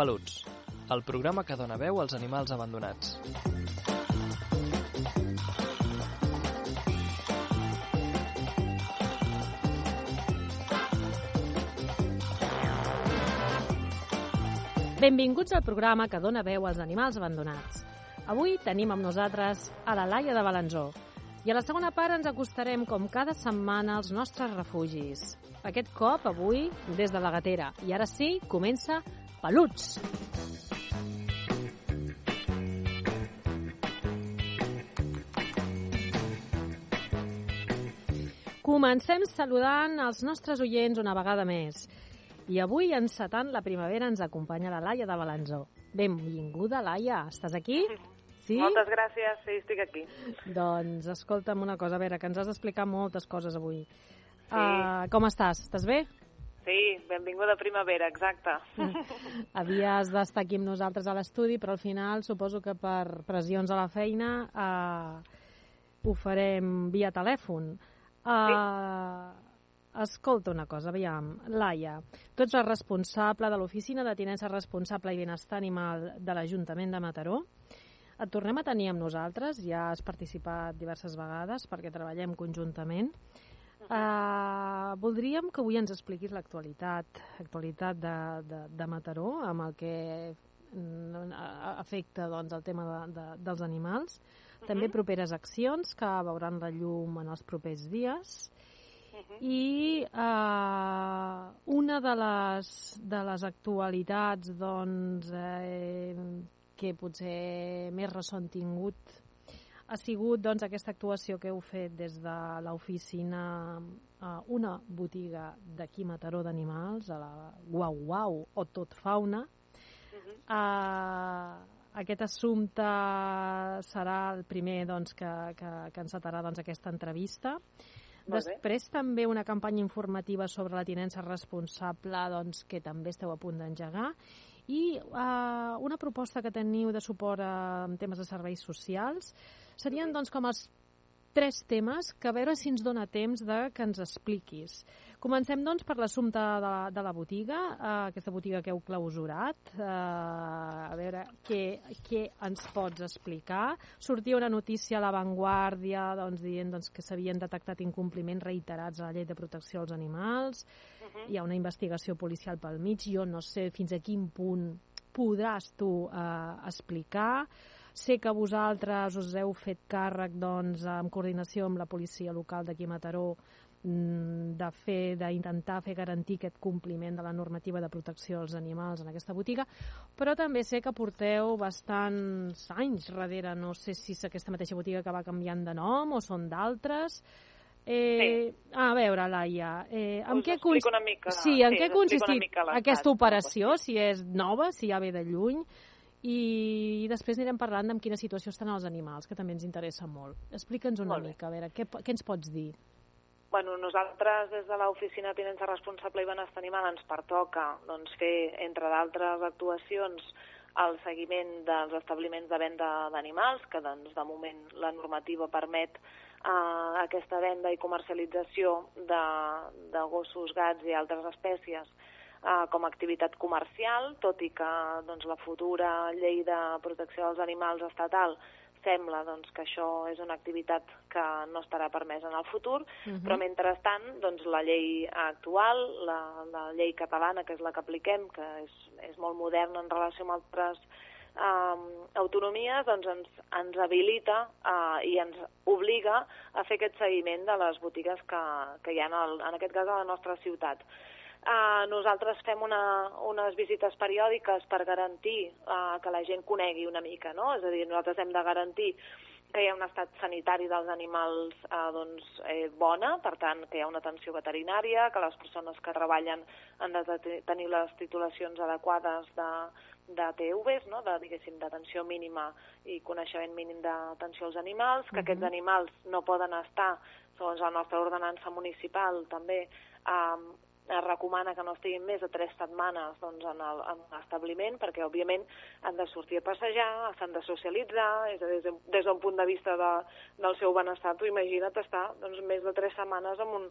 Peluts, el programa que dona veu als animals abandonats. Benvinguts al programa que dona veu als animals abandonats. Avui tenim amb nosaltres a la Laia de Balanzó. I a la segona part ens acostarem, com cada setmana, als nostres refugis. Aquest cop, avui, des de la gatera. I ara sí, comença Peluts! Comencem saludant els nostres oients una vegada més. I avui, encetant la primavera, ens acompanya la Laia de Balanzó. Benvinguda, Laia. Estàs aquí? Sí? Moltes gràcies, sí, estic aquí. Doncs escolta'm una cosa, a veure, que ens has d'explicar moltes coses avui. Sí. Uh, com estàs? Estàs bé? Sí, benvinguda primavera, exacte. Havies d'estar aquí amb nosaltres a l'estudi, però al final suposo que per pressions a la feina uh, ho farem via telèfon. Uh, sí. Escolta una cosa, aviam. Laia, tu ets la responsable de l'Oficina de Tinença Responsable i Benestar Animal de l'Ajuntament de Mataró. Et tornem a tenir amb nosaltres, ja has participat diverses vegades perquè treballem conjuntament. Uh, voldríem que avui ens expliquis l'actualitat l'actualitat de, de, de Mataró amb el que mm, afecta doncs, el tema de, de, dels animals. Uh -huh. També properes accions que veuran la llum en els propers dies. Uh -huh. I uh, una de les, de les actualitats doncs, eh, que potser més ressò han tingut ha sigut doncs, aquesta actuació que heu fet des de l'oficina a una botiga d'aquí Mataró d'animals, a la Guau Guau o Tot Fauna. Uh -huh. uh, aquest assumpte serà el primer doncs, que, que, que encetarà doncs, aquesta entrevista. Després també una campanya informativa sobre la tinença responsable doncs, que també esteu a punt d'engegar i uh, una proposta que teniu de suport a, en temes de serveis socials serien doncs, com els tres temes que a veure si ens dona temps de que ens expliquis. Comencem doncs per l'assumpte de, de la botiga, uh, aquesta botiga que heu clausurat. Uh, a veure què, què ens pots explicar. Sortia una notícia a l'avantguàrdia doncs, dient doncs, que s'havien detectat incompliments reiterats a la llei de protecció als animals. Uh -huh. Hi ha una investigació policial pel mig. Jo no sé fins a quin punt podràs tu uh, explicar. Sé que vosaltres us heu fet càrrec doncs, en coordinació amb la policia local d'aquí a Mataró de fer d'intentar fer garantir aquest compliment de la normativa de protecció als animals en aquesta botiga, però també sé que porteu bastants anys darrere, no sé si és aquesta mateixa botiga que va canviant de nom o són d'altres. Eh, sí. A veure, Laia, eh, en us què, cons... mica, sí, en sí, què consistit aquesta operació, si és nova, si ja ve de lluny, i després anirem parlant d'en quina situació estan els animals, que també ens interessa molt. Explica'ns una Molt mica, a veure, què, què ens pots dir? Bueno, nosaltres des de l'Oficina de Tinença Responsable i Benestar Animal ens pertoca doncs, fer, entre d'altres actuacions, el seguiment dels establiments de venda d'animals, que doncs, de moment la normativa permet eh, aquesta venda i comercialització de, de gossos, gats i altres espècies eh, com a activitat comercial, tot i que doncs, la futura llei de protecció dels animals estatal sembla doncs, que això és una activitat que no estarà permesa en el futur, uh Mhm. -huh. però mentrestant doncs, la llei actual, la, la llei catalana, que és la que apliquem, que és, és molt moderna en relació amb altres um, autonomies, doncs ens, ens habilita uh, i ens obliga a fer aquest seguiment de les botigues que, que hi ha, en, el, en aquest cas, a la nostra ciutat. Uh, nosaltres fem una, unes visites periòdiques per garantir uh, que la gent conegui una mica, no? És a dir, nosaltres hem de garantir que hi ha un estat sanitari dels animals eh, doncs, eh, bona, per tant, que hi ha una atenció veterinària, que les persones que treballen han de te- tenir les titulacions adequades de, de TVs, no? de, diguéssim, d'atenció mínima i coneixement mínim d'atenció als animals, que Mhm. aquests animals no poden estar, segons la nostra ordenança municipal, també, eh, es recomana que no estiguin més de tres setmanes doncs, en l'establiment, perquè òbviament han de sortir a passejar, s'han de socialitzar, és a dir, des d'un punt de vista de, del seu benestar, tu imagina't estar doncs, més de tres setmanes en, un,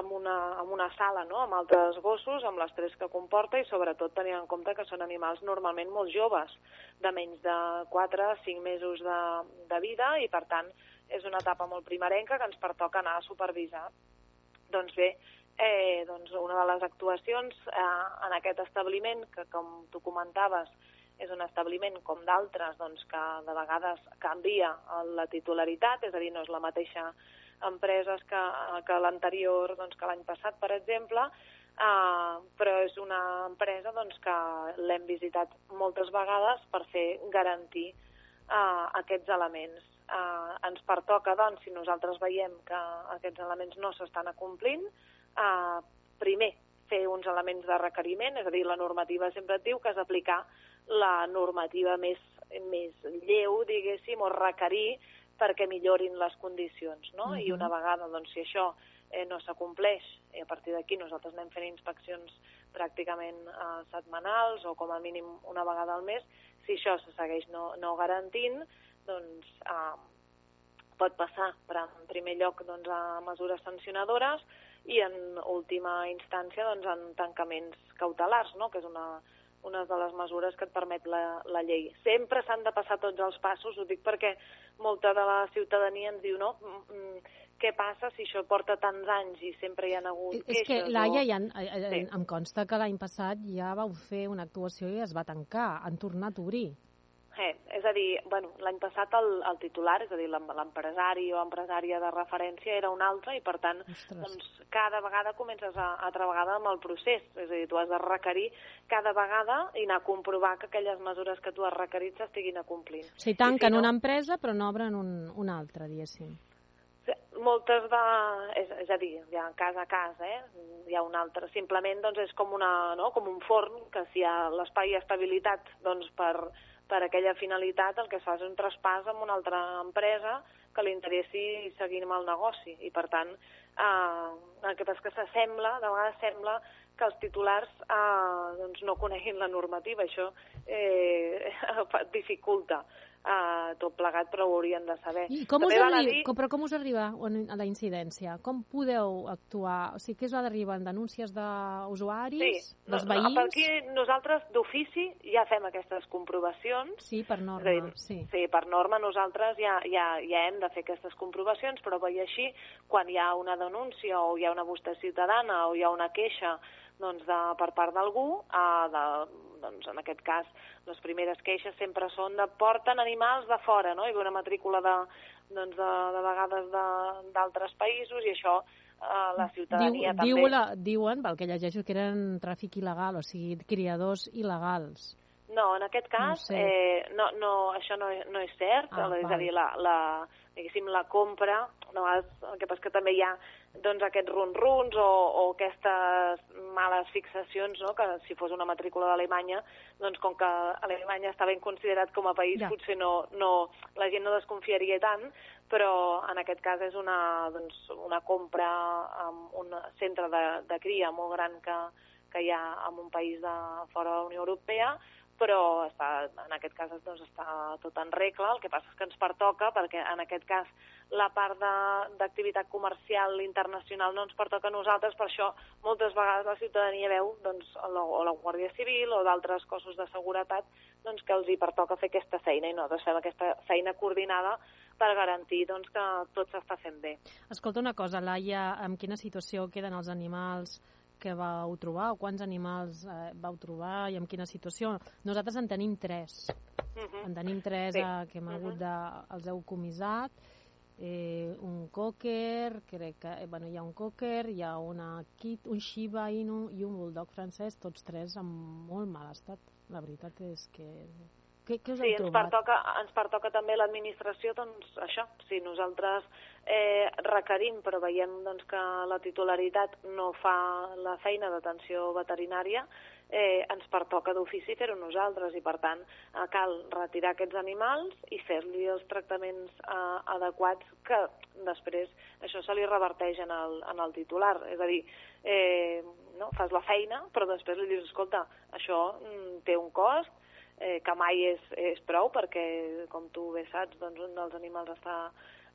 en, una, en una sala, no? amb altres gossos, amb l'estrès que comporta i sobretot tenint en compte que són animals normalment molt joves, de menys de 4 5 mesos de, de vida i per tant és una etapa molt primerenca que ens pertoca anar a supervisar. Doncs bé, eh, doncs una de les actuacions eh, en aquest establiment, que com tu comentaves, és un establiment com d'altres doncs, que de vegades canvia la titularitat, és a dir, no és la mateixa empresa que, que l'anterior, doncs, que l'any passat, per exemple, eh, però és una empresa doncs, que l'hem visitat moltes vegades per fer garantir eh, aquests elements. Eh, ens pertoca, doncs, si nosaltres veiem que aquests elements no s'estan acomplint, eh, primer, fer uns elements de requeriment, és a dir, la normativa sempre et diu que has d'aplicar la normativa més, més lleu, diguéssim, o requerir perquè millorin les condicions, no? Uh -huh. I una vegada, doncs, si això eh, no s'acompleix, i a partir d'aquí nosaltres anem fent inspeccions pràcticament eh, setmanals o com a mínim una vegada al mes, si això se segueix no, no garantint, doncs eh, pot passar, per en primer lloc, doncs, a mesures sancionadores, i en última instància doncs, en tancaments cautelars, no? que és una, una de les mesures que et permet la, la llei. Sempre s'han de passar tots els passos, ho dic perquè molta de la ciutadania ens diu no, mm, mm, què passa si això porta tants anys i sempre hi ha hagut és queixes? És que, Laia, ja, eh, eh, sí. em consta que l'any passat ja vau fer una actuació i es va tancar, han tornat a obrir. Eh, és a dir, bueno, l'any passat el, el titular, és a dir, l'empresari o empresària de referència era un altre i, per tant, doncs, cada vegada comences a, altra vegada amb el procés. És a dir, tu has de requerir cada vegada i anar a comprovar que aquelles mesures que tu has requerit s'estiguin acomplint. O sigui, tanquen si no, una empresa però no obren un, una altra, diguéssim moltes de... És, és a dir, hi ha cas a cas, eh? Hi ha un altre. Simplement doncs, és com, una, no? com un forn, que si hi ha l'espai i estabilitat doncs, per, per aquella finalitat el que es fa és un traspàs amb una altra empresa que li interessi seguir amb el negoci. I per tant eh, el que passa és que s'assembla, de vegades sembla que els titulars eh, doncs no coneguin la normativa, això eh, dificulta eh, tot plegat, però ho haurien de saber. I com us, arri... dir... com, però com us arriba a la incidència? Com podeu actuar? O sigui, què es va d'arribar? En denúncies d'usuaris, sí. dels veïns? Per aquí nosaltres d'ofici ja fem aquestes comprovacions. Sí, per norma. Dir, sí. sí, per norma nosaltres ja, ja, ja hem de fer aquestes comprovacions, però veia així, quan hi ha una denúncia o hi ha una vostè ciutadana o hi ha una queixa doncs, de, per part d'algú, eh, de, doncs, en aquest cas les primeres queixes sempre són de porten animals de fora, no? hi ha una matrícula de, doncs, de, de vegades d'altres països i això eh, la ciutadania Diu, també... Diu la, diuen, pel que llegeixo, que eren tràfic il·legal, o sigui, criadors il·legals. No, en aquest cas, no, sé. eh, no, no, això no, no és cert, ah, és val. a dir, la, la, diguéssim, la compra, no, el que passa que també hi ha doncs, aquests run-runs o, o aquestes males fixacions, no? que si fos una matrícula d'Alemanya, doncs com que Alemanya està ben considerat com a país, ja. potser no, no, la gent no desconfiaria tant, però en aquest cas és una, doncs, una compra amb un centre de, de cria molt gran que, que hi ha en un país de fora de la Unió Europea, però està, en aquest cas doncs, està tot en regla, el que passa és que ens pertoca, perquè en aquest cas la part d'activitat comercial internacional no ens pertoca a nosaltres, per això moltes vegades la ciutadania veu doncs, la, o la Guàrdia Civil o d'altres cossos de seguretat doncs, que els hi pertoca fer aquesta feina i nosaltres fem aquesta feina coordinada per garantir doncs, que tot s'està fent bé. Escolta una cosa, Laia, en quina situació queden els animals que vau trobar o quants animals eh, vau trobar i en quina situació. Nosaltres en tenim tres. Uh -huh. En tenim tres sí. eh, que hem uh -huh. hagut de... els heu comissat. Eh, un cocker, crec que eh, bueno, hi ha un cocker, hi ha una kit, un Shiba Inu i un bulldog francès, tots tres en molt mal estat. La veritat és que, Què, què us Sí, ens pertoca, ens pertoca també l'administració, doncs això, si nosaltres eh, requerim però veiem doncs, que la titularitat no fa la feina d'atenció veterinària, eh, ens pertoca d'ofici fer-ho nosaltres i per tant eh, cal retirar aquests animals i fer-li els tractaments eh, adequats que després això se li reverteix en el, en el titular. És a dir, eh, no? fas la feina però després li dius, escolta, això mm, té un cost, eh, que mai és, és prou perquè, com tu bé saps, doncs un dels animals està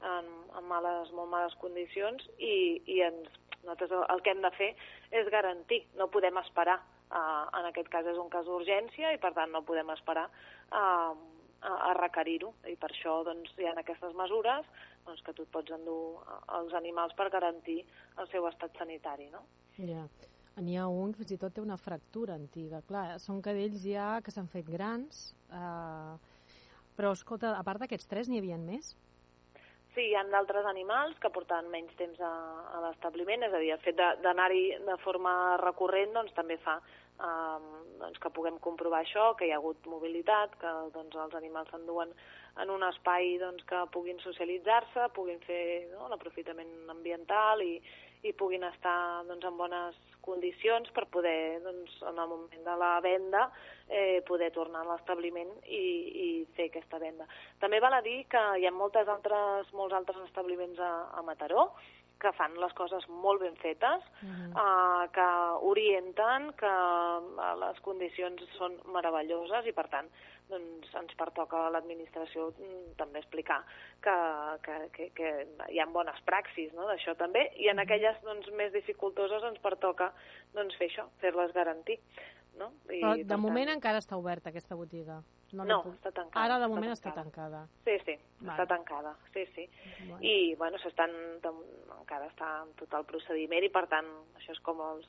en, en males, molt males condicions i, i ens, nosaltres el que hem de fer és garantir, no podem esperar. Uh, en aquest cas és un cas d'urgència i per tant no podem esperar uh, a, a requerir-ho i per això doncs, hi ha aquestes mesures doncs, que tu et pots endur els animals per garantir el seu estat sanitari. No? Ja. N'hi ha un que fins i tot té una fractura antiga. Clar, són cadells ja que s'han fet grans, eh, però escolta, a part d'aquests tres n'hi havia més? Sí, hi ha d'altres animals que porten menys temps a, a l'establiment, és a dir, el fet de- d'anar-hi de forma recurrent doncs, també fa um, doncs, que puguem comprovar això, que hi ha hagut mobilitat, que doncs, els animals s'enduen en un espai doncs, que puguin socialitzar-se, puguin fer no, l'aprofitament ambiental i, i puguin estar doncs, en bones condicions per poder, doncs, en el moment de la venda, eh, poder tornar a l'establiment i, i fer aquesta venda. També val a dir que hi ha moltes altres, molts altres establiments a, a Mataró que fan les coses molt ben fetes, uh -huh. uh, que orienten, que uh, les condicions són meravelloses i, per tant, doncs, ens pertoca a l'administració mm, també explicar que, que, que, que hi ha bones praxis no, d'això també, i en aquelles doncs, més dificultoses ens pertoca doncs, fer això, fer-les garantir. No? I, Però per de moment encara està oberta aquesta botiga. No, li puc- està tancada. Ara de està moment està tancada. tancada. Sí, sí, Vale. està tancada, sí, sí. Bueno. I, bueno, s'estan, encara està en tot el procediment i, per tant, això és com els,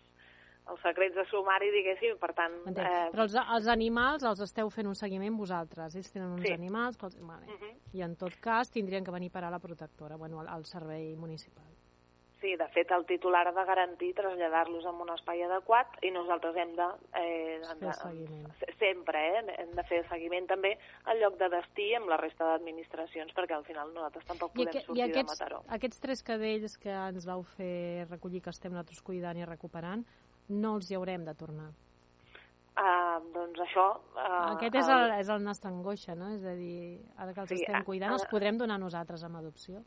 els secrets de sumari, diguéssim, per tant... Entenc. eh, Però els, els animals els esteu fent un seguiment vosaltres. Ells tenen uns Sí. animals vale. mhm. i en tot cas tindrien que venir a parar a la protectora, bueno, al, al servei municipal. Sí, de fet, el titular ha de garantir traslladar-los en un espai adequat i nosaltres hem de... Eh, hem de seguiment. se- sempre, eh? Hem de fer seguiment també al lloc de destí amb la resta d'administracions, perquè al final nosaltres tampoc podem aque- sortir aquests, de Mataró. aquests tres cadells que ens vau fer recollir, que estem nosaltres cuidant i recuperant, no els hi haurem de tornar. Uh, doncs això... Uh, Aquest és el, és el nostre angoixa, no? És a dir, ara que els Sí, estem a- cuidant, els a- podrem donar nosaltres amb adopció.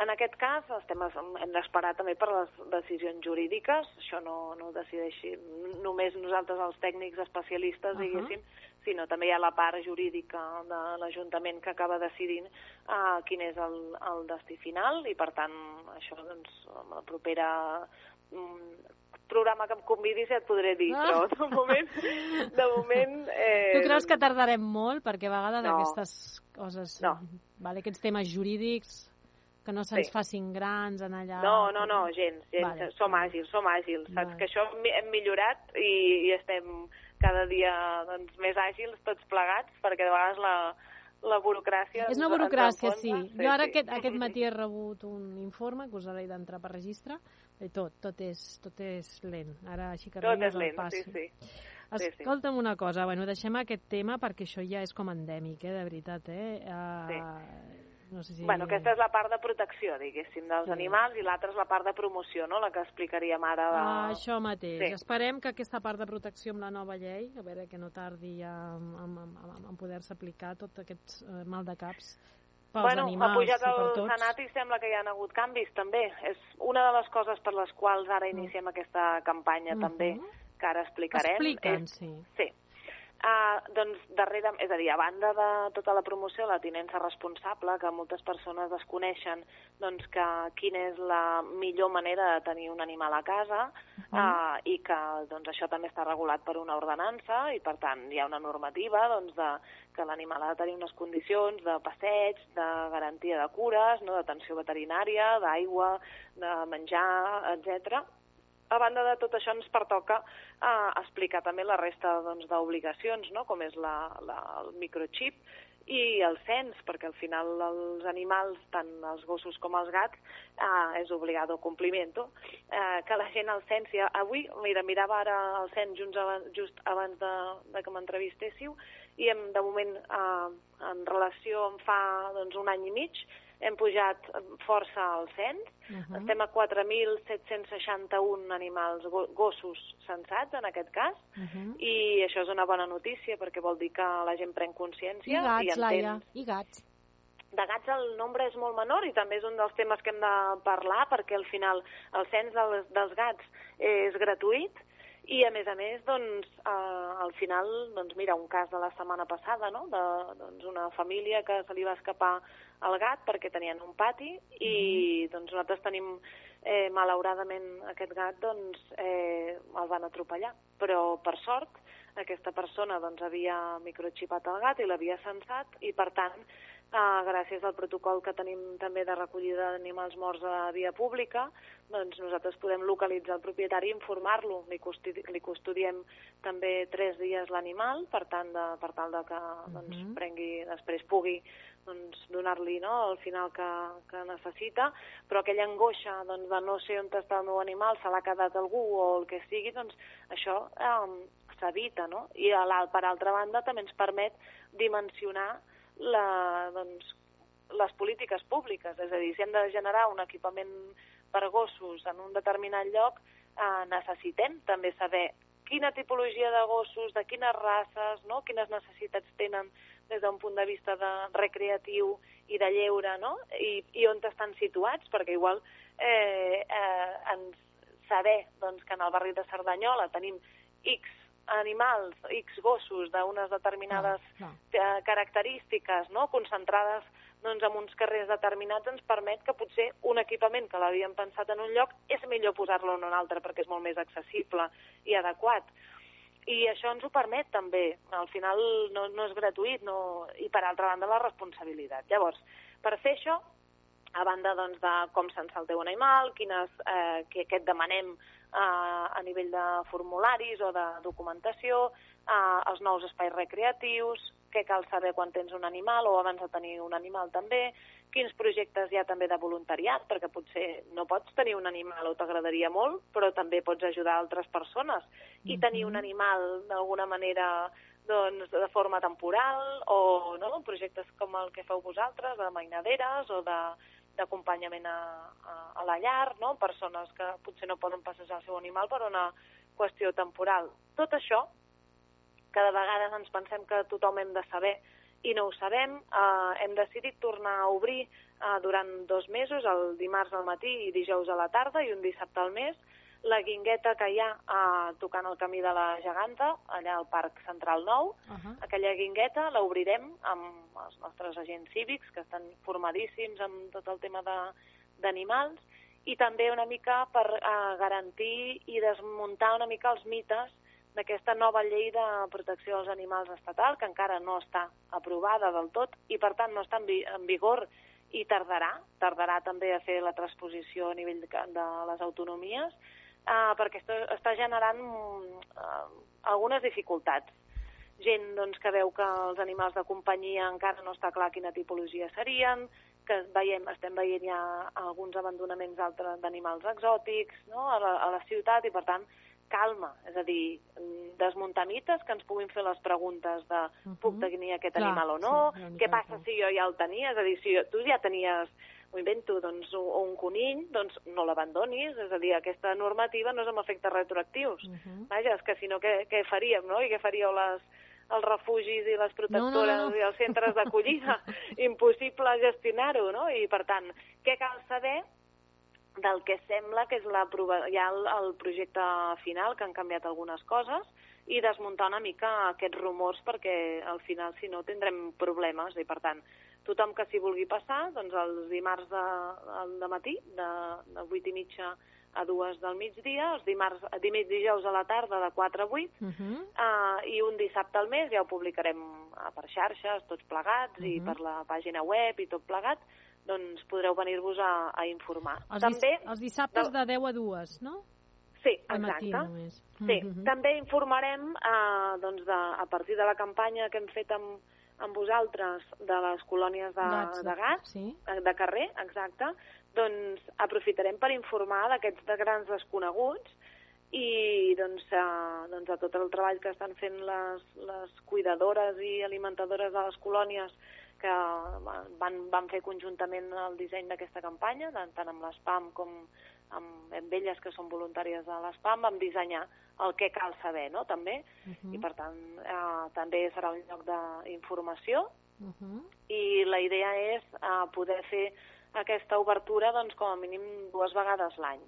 En aquest cas estem, hem d'esperar també per les decisions jurídiques, això no, no ho decideixi només nosaltres els tècnics especialistes, Ahà. diguéssim, sinó també hi ha la part jurídica de l'Ajuntament que acaba decidint uh, quin és el, el destí final i per tant això doncs la propera mm, programa que em convidis ja et podré dir, Ah. però de moment, de moment eh, Tu creus que tardarem molt? Perquè a vegades no. aquestes coses, No. vale, aquests temes jurídics, que no se'ns Sí. facin grans en allà... No, no, no, gens, gens. Vale. Som àgils, som àgils. Saps Vale. que això hem, millorat i, i estem cada dia doncs, més àgils tots plegats, perquè de vegades la, la burocràcia... És una burocràcia, sí. enfonsa. Jo ara aquest, aquest matí he rebut un informe que us hauré d'entrar per registre i tot, tot és, tot és lent. Ara així que Tot és lent, sí, sí. Sí, sí. Escolta'm una cosa, bueno, deixem aquest tema perquè això ja és com endèmic, eh, de veritat, eh? Uh, No sé si... Bueno, aquesta és la part de protecció, diguéssim, dels Sí. animals i l'altra és la part de promoció, no?, la que explicaríem ara. De... Ah, això mateix. Sí. Esperem que aquesta part de protecció amb la nova llei, a veure que no tardi en, en, en, poder-se aplicar tots aquests eh, mal de caps pels bueno, animals ha pujat i per el tots. Senat i sembla que hi ha hagut canvis també. És una de les coses per les quals ara iniciem aquesta campanya Mhm. també, que ara explicarem. Expliquen, és, sí. Sí. Uh, doncs darrere, és a dir, a banda de tota la promoció, la tinença responsable, que moltes persones desconeixen doncs, que quina és la millor manera de tenir un animal a casa uh, uh i que doncs, això també està regulat per una ordenança i per tant hi ha una normativa doncs, de, que l'animal ha de tenir unes condicions de passeig, de garantia de cures, no, d'atenció veterinària, d'aigua, de menjar, etc a banda de tot això ens pertoca eh, explicar també la resta doncs, d'obligacions, no? com és la, la, el microchip i el cens, perquè al final els animals, tant els gossos com els gats, eh, és obligado compliment, eh, que la gent al cens... Ja, avui, mira, mirava ara el cens just abans, just abans de, de que m'entrevistéssiu i hem, de moment, eh, en relació amb fa doncs, un any i mig, hem pujat força al cens, uh -huh. estem a 4.761 animals, gossos censats en aquest cas, uh -huh. i això és una bona notícia perquè vol dir que la gent pren consciència. I gats, i entén... Laia, i gats. De gats el nombre és molt menor i també és un dels temes que hem de parlar perquè al final el cens dels, dels gats és gratuït, i, a més a més, doncs, eh, al final, doncs, mira, un cas de la setmana passada, no?, de doncs, una família que se li va escapar el gat perquè tenien un pati i, mm. doncs, nosaltres tenim, eh, malauradament, aquest gat, doncs, eh, el van atropellar. Però, per sort, aquesta persona, doncs, havia microxipat el gat i l'havia censat i, per tant, Uh, gràcies al protocol que tenim també de recollida d'animals morts a via pública, doncs nosaltres podem localitzar el propietari i informar-lo. Li, custodi li custodiem també tres dies l'animal, per tant, de, per tal de que doncs, uh -huh. prengui, després pugui doncs, donar-li no, al final que, que necessita, però aquella angoixa doncs, de no sé on està el meu animal, se l'ha quedat algú o el que sigui, doncs això eh, s'evita, no? I a per altra banda també ens permet dimensionar la, doncs, les polítiques públiques. És a dir, si hem de generar un equipament per gossos en un determinat lloc, eh, necessitem també saber quina tipologia de gossos, de quines races, no? quines necessitats tenen des d'un punt de vista de recreatiu i de lleure, no? I, i on estan situats, perquè igual eh, eh, ens saber doncs, que en el barri de Cerdanyola tenim X animals, X gossos d'unes determinades no, no. característiques no? concentrades doncs, en uns carrers determinats ens permet que potser un equipament que l'havíem pensat en un lloc és millor posar-lo en un altre perquè és molt més accessible i adequat. I això ens ho permet també. Al final no, no és gratuït no... i per altra banda la responsabilitat. Llavors, per fer això, a banda doncs, de com se'n el teu animal, quines, eh, que, que et demanem eh, a nivell de formularis o de documentació, eh, els nous espais recreatius, què cal saber quan tens un animal o abans de tenir un animal també, quins projectes hi ha també de voluntariat, perquè potser no pots tenir un animal o t'agradaria molt, però també pots ajudar altres persones i tenir un animal d'alguna manera doncs, de forma temporal o no? projectes com el que feu vosaltres, de mainaderes o de d'acompanyament a, a, a la llar, no? persones que potser no poden passejar el seu animal per una qüestió temporal. Tot això, cada vegada ens pensem que tothom hem de saber i no ho sabem. Eh, hem decidit tornar a obrir eh, durant dos mesos, el dimarts al matí i dijous a la tarda i un dissabte al mes, la guingueta que hi ha eh, tocant el camí de la geganta, allà al Parc Central Nou. Uh -huh. Aquella guingueta l'obrirem amb els nostres agents cívics, que estan formadíssims amb tot el tema d'animals, i també una mica per eh, garantir i desmuntar una mica els mites d'aquesta nova llei de protecció dels animals estatal, que encara no està aprovada del tot i, per tant, no està en, vi en vigor i tardarà, tardarà també a fer la transposició a nivell de, de les autonomies, uh, perquè està, està generant uh, algunes dificultats. Gent doncs, que veu que els animals de companyia encara no està clar quina tipologia serien, que veiem, estem veient ja alguns abandonaments d'animals exòtics no? a, la, a la ciutat i, per tant, calma, és a dir, desmuntar mites que ens puguin fer les preguntes de puc tenir aquest animal o no, sí, què passa si jo ja el tenia, és a dir, si tu ja tenies m'ho invento, doncs, o un conill, doncs no l'abandonis, és a dir, aquesta normativa no és amb efectes retroactius. Uh -huh. Vaja, és que si no, què, què faríem, no? I què faríeu les, els refugis i les protectores no, no, no. i els centres d'acollida? Impossible gestionar-ho, no? I, per tant, què cal saber del que sembla que és la ja el, el projecte final, que han canviat algunes coses, i desmuntar una mica aquests rumors perquè al final, si no, tindrem problemes i, per tant, tothom que s'hi vulgui passar, doncs els dimarts de, de matí, de, de 8 i mitja a 2 del migdia, els dimarts, dimarts dijous a la tarda de 4 a 8, uh -huh. uh, i un dissabte al mes ja ho publicarem uh, per xarxes, tots plegats, uh -huh. i per la pàgina web i tot plegat, doncs podreu venir-vos a, a informar. Els, També, els dissabtes de... de 10 a 2, no? Sí, exacte. Sí, uh -huh. també informarem eh, doncs de, a partir de la campanya que hem fet amb, amb vosaltres de les colònies de Gats, de, gats sí. de carrer, exacte, doncs aprofitarem per informar d'aquests de grans desconeguts i doncs, eh, doncs a tot el treball que estan fent les, les cuidadores i alimentadores de les colònies que van, van fer conjuntament el disseny d'aquesta campanya, tant, tant amb l'ESPAM com amb, amb elles que són voluntàries de l'ESPAM, vam dissenyar el que cal saber, no?, també, Uh -huh. i per tant eh, també serà un lloc d'informació Uh -huh. i la idea és eh, poder fer aquesta obertura doncs, com a mínim dues vegades l'any.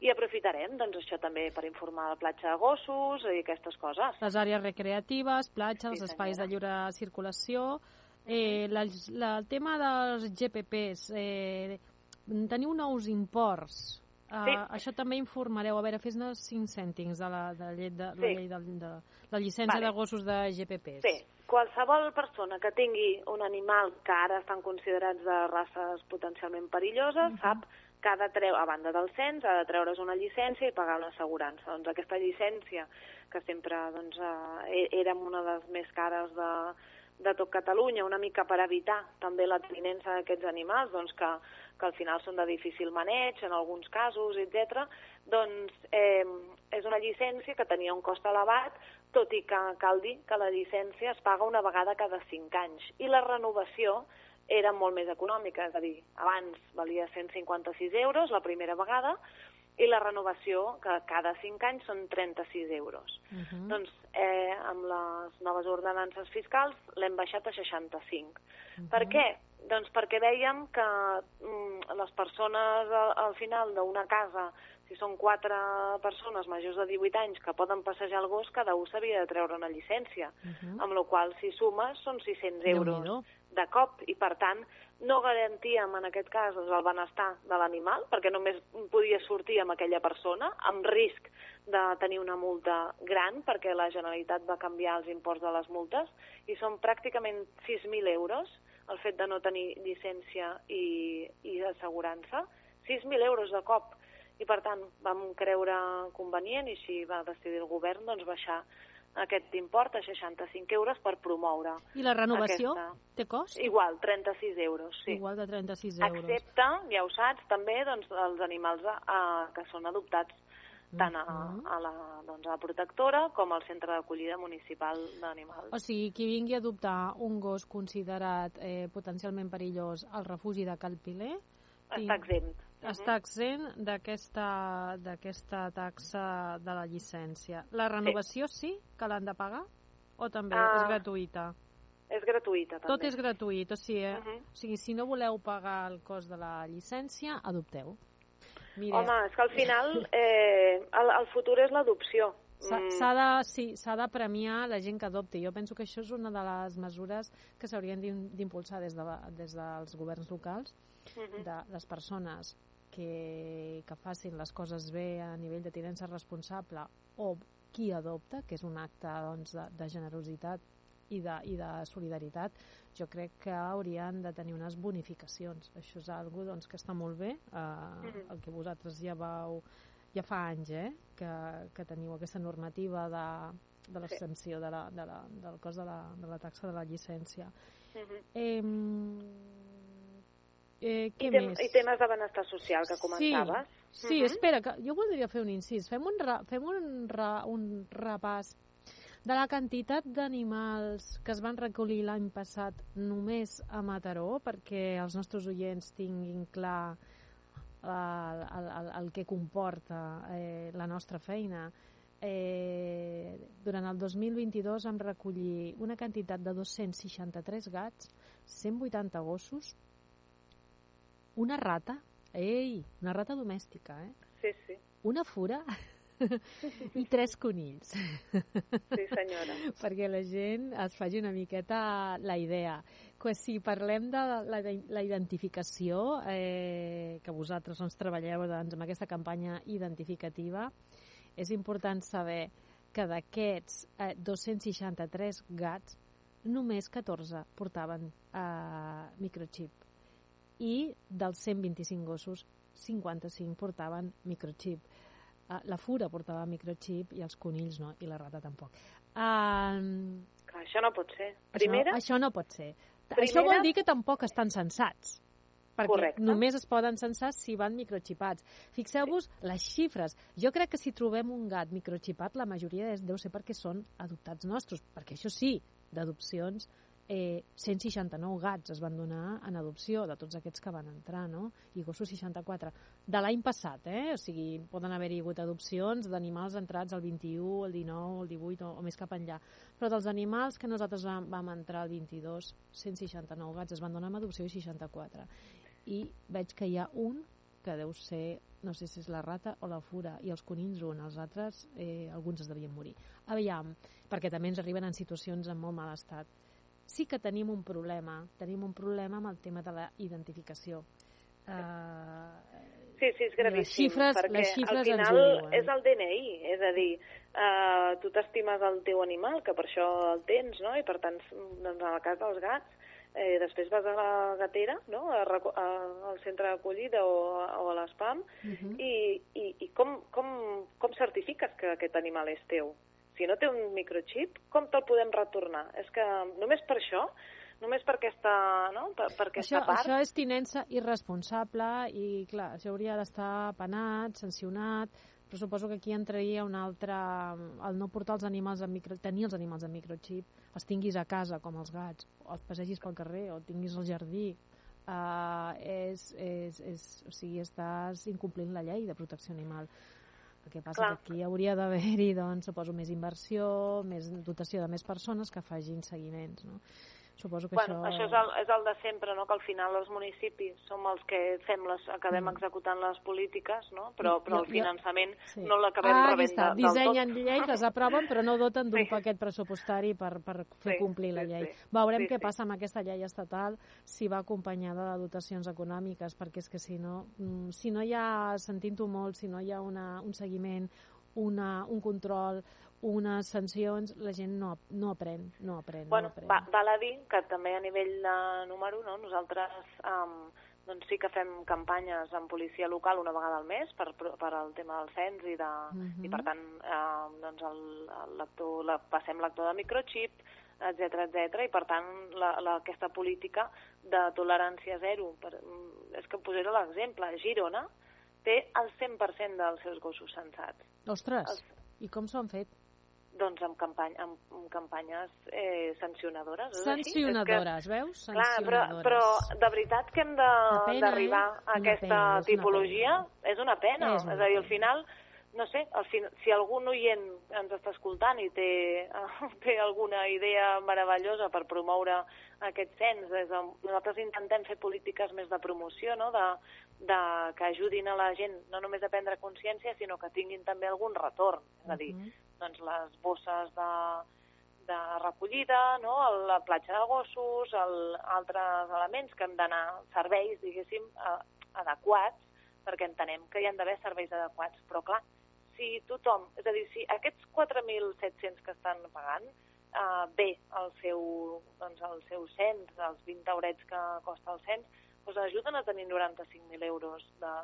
I aprofitarem doncs, això també per informar la platja de gossos i aquestes coses. Les àrees recreatives, platges, Sí, espais de lliure circulació... Eh, la, la, el tema dels GPPs, eh, teniu nous imports. Uh, Sí. Això també informareu. A veure, fes-ne 5 cèntims de la, de la llei de, Sí. la, llei de, de la llicència Vale. de gossos de GPPs. Bé, qualsevol persona que tingui un animal que ara estan considerats de races potencialment perilloses, uh -huh. sap que ha de treure, a banda del cens, ha de treure's una llicència i pagar una assegurança. Doncs aquesta llicència, que sempre doncs, eh, érem una de les més cares de, de tot Catalunya, una mica per evitar també la tinença d'aquests animals, doncs que, que al final són de difícil maneig, en alguns casos, etc. doncs eh, és una llicència que tenia un cost elevat, tot i que cal dir que la llicència es paga una vegada cada 5 anys i la renovació era molt més econòmica, és a dir, abans valia 156 euros la primera vegada i la renovació, que cada 5 anys són 36 euros. Uh -huh. Doncs eh, amb les noves ordenances fiscals l'hem baixat a 65. Uh -huh. Per què? Doncs perquè veiem que mm, les persones al, al final d'una casa, si són quatre persones majors de 18 anys que poden passejar el gos, cada un s'havia de treure una llicència, Uh -huh. amb la qual si sumes són 600 euros Déu-n'hi-do. de cop i per tant no garantíem en aquest cas doncs, el benestar de l'animal perquè només podia sortir amb aquella persona amb risc de tenir una multa gran perquè la Generalitat va canviar els imports de les multes i són pràcticament 6.000 euros el fet de no tenir llicència i, i assegurança 6.000 euros de cop i per tant vam creure convenient i així va decidir el govern doncs, baixar aquest import a 65 euros per promoure I la renovació aquesta. té cost? Igual, 36 euros, sí. Igual de 36 euros. Excepte, ja ho saps, també doncs, els animals eh, que són adoptats tant a, Mhm. a, la, doncs, a la protectora com al centre d'acollida municipal d'animals. O sigui, qui vingui a adoptar un gos considerat eh, potencialment perillós al refugi de Cal Piler Està exempt. està exempt d'aquesta taxa de la llicència. La renovació sí, que l'han de pagar? O també Ah, és gratuïta? És gratuïta, també. Tot és gratuït, o sigui, eh? Mhm. o sigui, si no voleu pagar el cost de la llicència, adopteu. Mira, Home, és que al final eh, el, el futur és l'adopció. S'ha Mm, de, sí, de premiar la gent que adopti. Jo penso que això és una de les mesures que s'haurien d'im- d'impulsar des, de, des dels governs locals, mhm. de les persones que, que facin les coses bé a nivell de tinença responsable o qui adopta, que és un acte doncs, de, de generositat i de, i de solidaritat, jo crec que haurien de tenir unes bonificacions. Això és algo doncs, que està molt bé, eh, Mhm. el que vosaltres ja vau ja fa anys eh, que, que teniu aquesta normativa de, de l'exempció de la, de la, del cost de la, de la taxa de la llicència. Mhm. Eh, eh, què I, tem més? I temes de benestar social que comentaves. Sí, sí Mhm. espera, que jo voldria fer un incís. Fem un, ra, fem un, ra, un repàs de la quantitat d'animals que es van recollir l'any passat només a Mataró, perquè els nostres oients tinguin clar el, el, el, el que comporta eh, la nostra feina. Eh, durant el 2022 vam recollir una quantitat de 263 gats, 180 gossos, una rata, ei, una rata domèstica, eh? Sí, sí, una fura i tres conills, sí senyora. perquè la gent es faci una miqueta la idea. Que si parlem de la, la identificació, eh, que vosaltres doncs, treballeu doncs, amb aquesta campanya identificativa, és important saber que d'aquests eh, 263 gats, només 14 portaven eh, microchip i dels 125 gossos, 55 portaven microchip. Uh, la fura portava microchip i els conills no, i la rata tampoc. Uh, que això no pot ser. Primera, Això, això no pot ser. Primera- Això vol dir que tampoc estan censats. Perquè Correcte. només es poden censar si van microxipats. Fixeu-vos les xifres. Jo crec que si trobem un gat microxipat, la majoria deu ser perquè són adoptats nostres. Perquè això sí, d'adopcions, eh, 169 gats es van donar en adopció de tots aquests que van entrar, no? I gossos 64. De l'any passat, eh? O sigui, poden haver-hi hagut adopcions d'animals entrats el 21, el 19, el 18 o, o més cap enllà. Però dels animals que nosaltres vam, vam entrar el 22, 169 gats es van donar en adopció i 64. I veig que hi ha un que deu ser, no sé si és la rata o la fura, i els conills un, els altres, eh, alguns es devien morir. Aviam, perquè també ens arriben en situacions en molt mal estat. Sí que tenim un problema, tenim un problema amb el tema de la identificació. Uh, Sí, sí, és gravíssim, Les xifres- perquè les xifres al final és el DNI, és a dir, eh, tu t'estimes el teu animal, que per això el tens, no? I per tant, doncs, en el cas dels gats, eh, després vas a la gatera, no? A, a, al centre d'acollida o, o a l'espam, uh -huh. i, i, i com, com, com certifiques que aquest animal és teu? Si no té un microchip, com te'l podem retornar? És que només per això, només per aquesta, no? per, per aquesta Això, part... això és tinença irresponsable i, clar, això hauria d'estar penat, sancionat, però suposo que aquí entraria un altre... el no portar els animals en micro... tenir els animals en microchip, els tinguis a casa, com els gats, o els passegis pel carrer, o tinguis al jardí, uh, és, és, és, o sigui, estàs incomplint la llei de protecció animal. El que passa Clar. que aquí hauria d'haver-hi, doncs, suposo, més inversió, més dotació de més persones que facin seguiments, no? Suposo que Bueno, això... això és el, és el de sempre, no? que al final els municipis som els que fem les, acabem Mm. executant les polítiques, no? però, però el jo- finançament Sí. no l'acabem ah, rebent està. de, del tot. Dissenyen lleis, les aproven, però no doten d'un Sí. paquet pressupostari per, per fer Sí, complir la llei. sí. Veurem Sí, què sí. passa amb aquesta llei estatal, si va acompanyada de dotacions econòmiques, perquè és que si no, mm, si no hi ha, sentint-ho molt, si no hi ha una, un seguiment, una, un control, unes sancions, la gent no, no aprèn, no aprèn, Bueno, no aprèn. va, val a dir que també a nivell de número, no? nosaltres um, doncs sí que fem campanyes en policia local una vegada al mes per, per al tema del cens i, de, Mhm. i per tant eh, doncs el, el lector, la, passem lector de microchip, etc etc i per tant la, la, aquesta política de tolerància zero, per, mm, és que posaré l'exemple, Girona té el 100% dels seus gossos censats. Ostres, els- i com s'ho han fet? Doncs amb, campany, amb, amb campanyes eh, sancionadores. així? És que- Sancionadores, veus? Clar, però, Sancionadores. però de veritat que hem Una pena, d'arribar eh? a Una aquesta pena, és una tipologia. És una pena. És una És, a dir, al pena. final, no sé, al fin, si algun oient ens està escoltant i té, té alguna idea meravellosa per promoure aquest cens, des de, nosaltres intentem fer polítiques més de promoció, no? de, de, que ajudin a la gent no només a prendre consciència, sinó que tinguin també algun retorn. És a dir, Mhm. doncs les bosses de, de recollida, no? La platja de gossos, el, altres elements que hem d'anar, serveis, diguéssim, a, adequats, perquè entenem que hi han d'haver serveis adequats. Però, clar, si tothom, és a dir, si aquests 4.700 que estan pagant eh, bé el seu, doncs, el seu cens, els 20 eurets que costa el cens, doncs ajuden a tenir 95.000 euros de,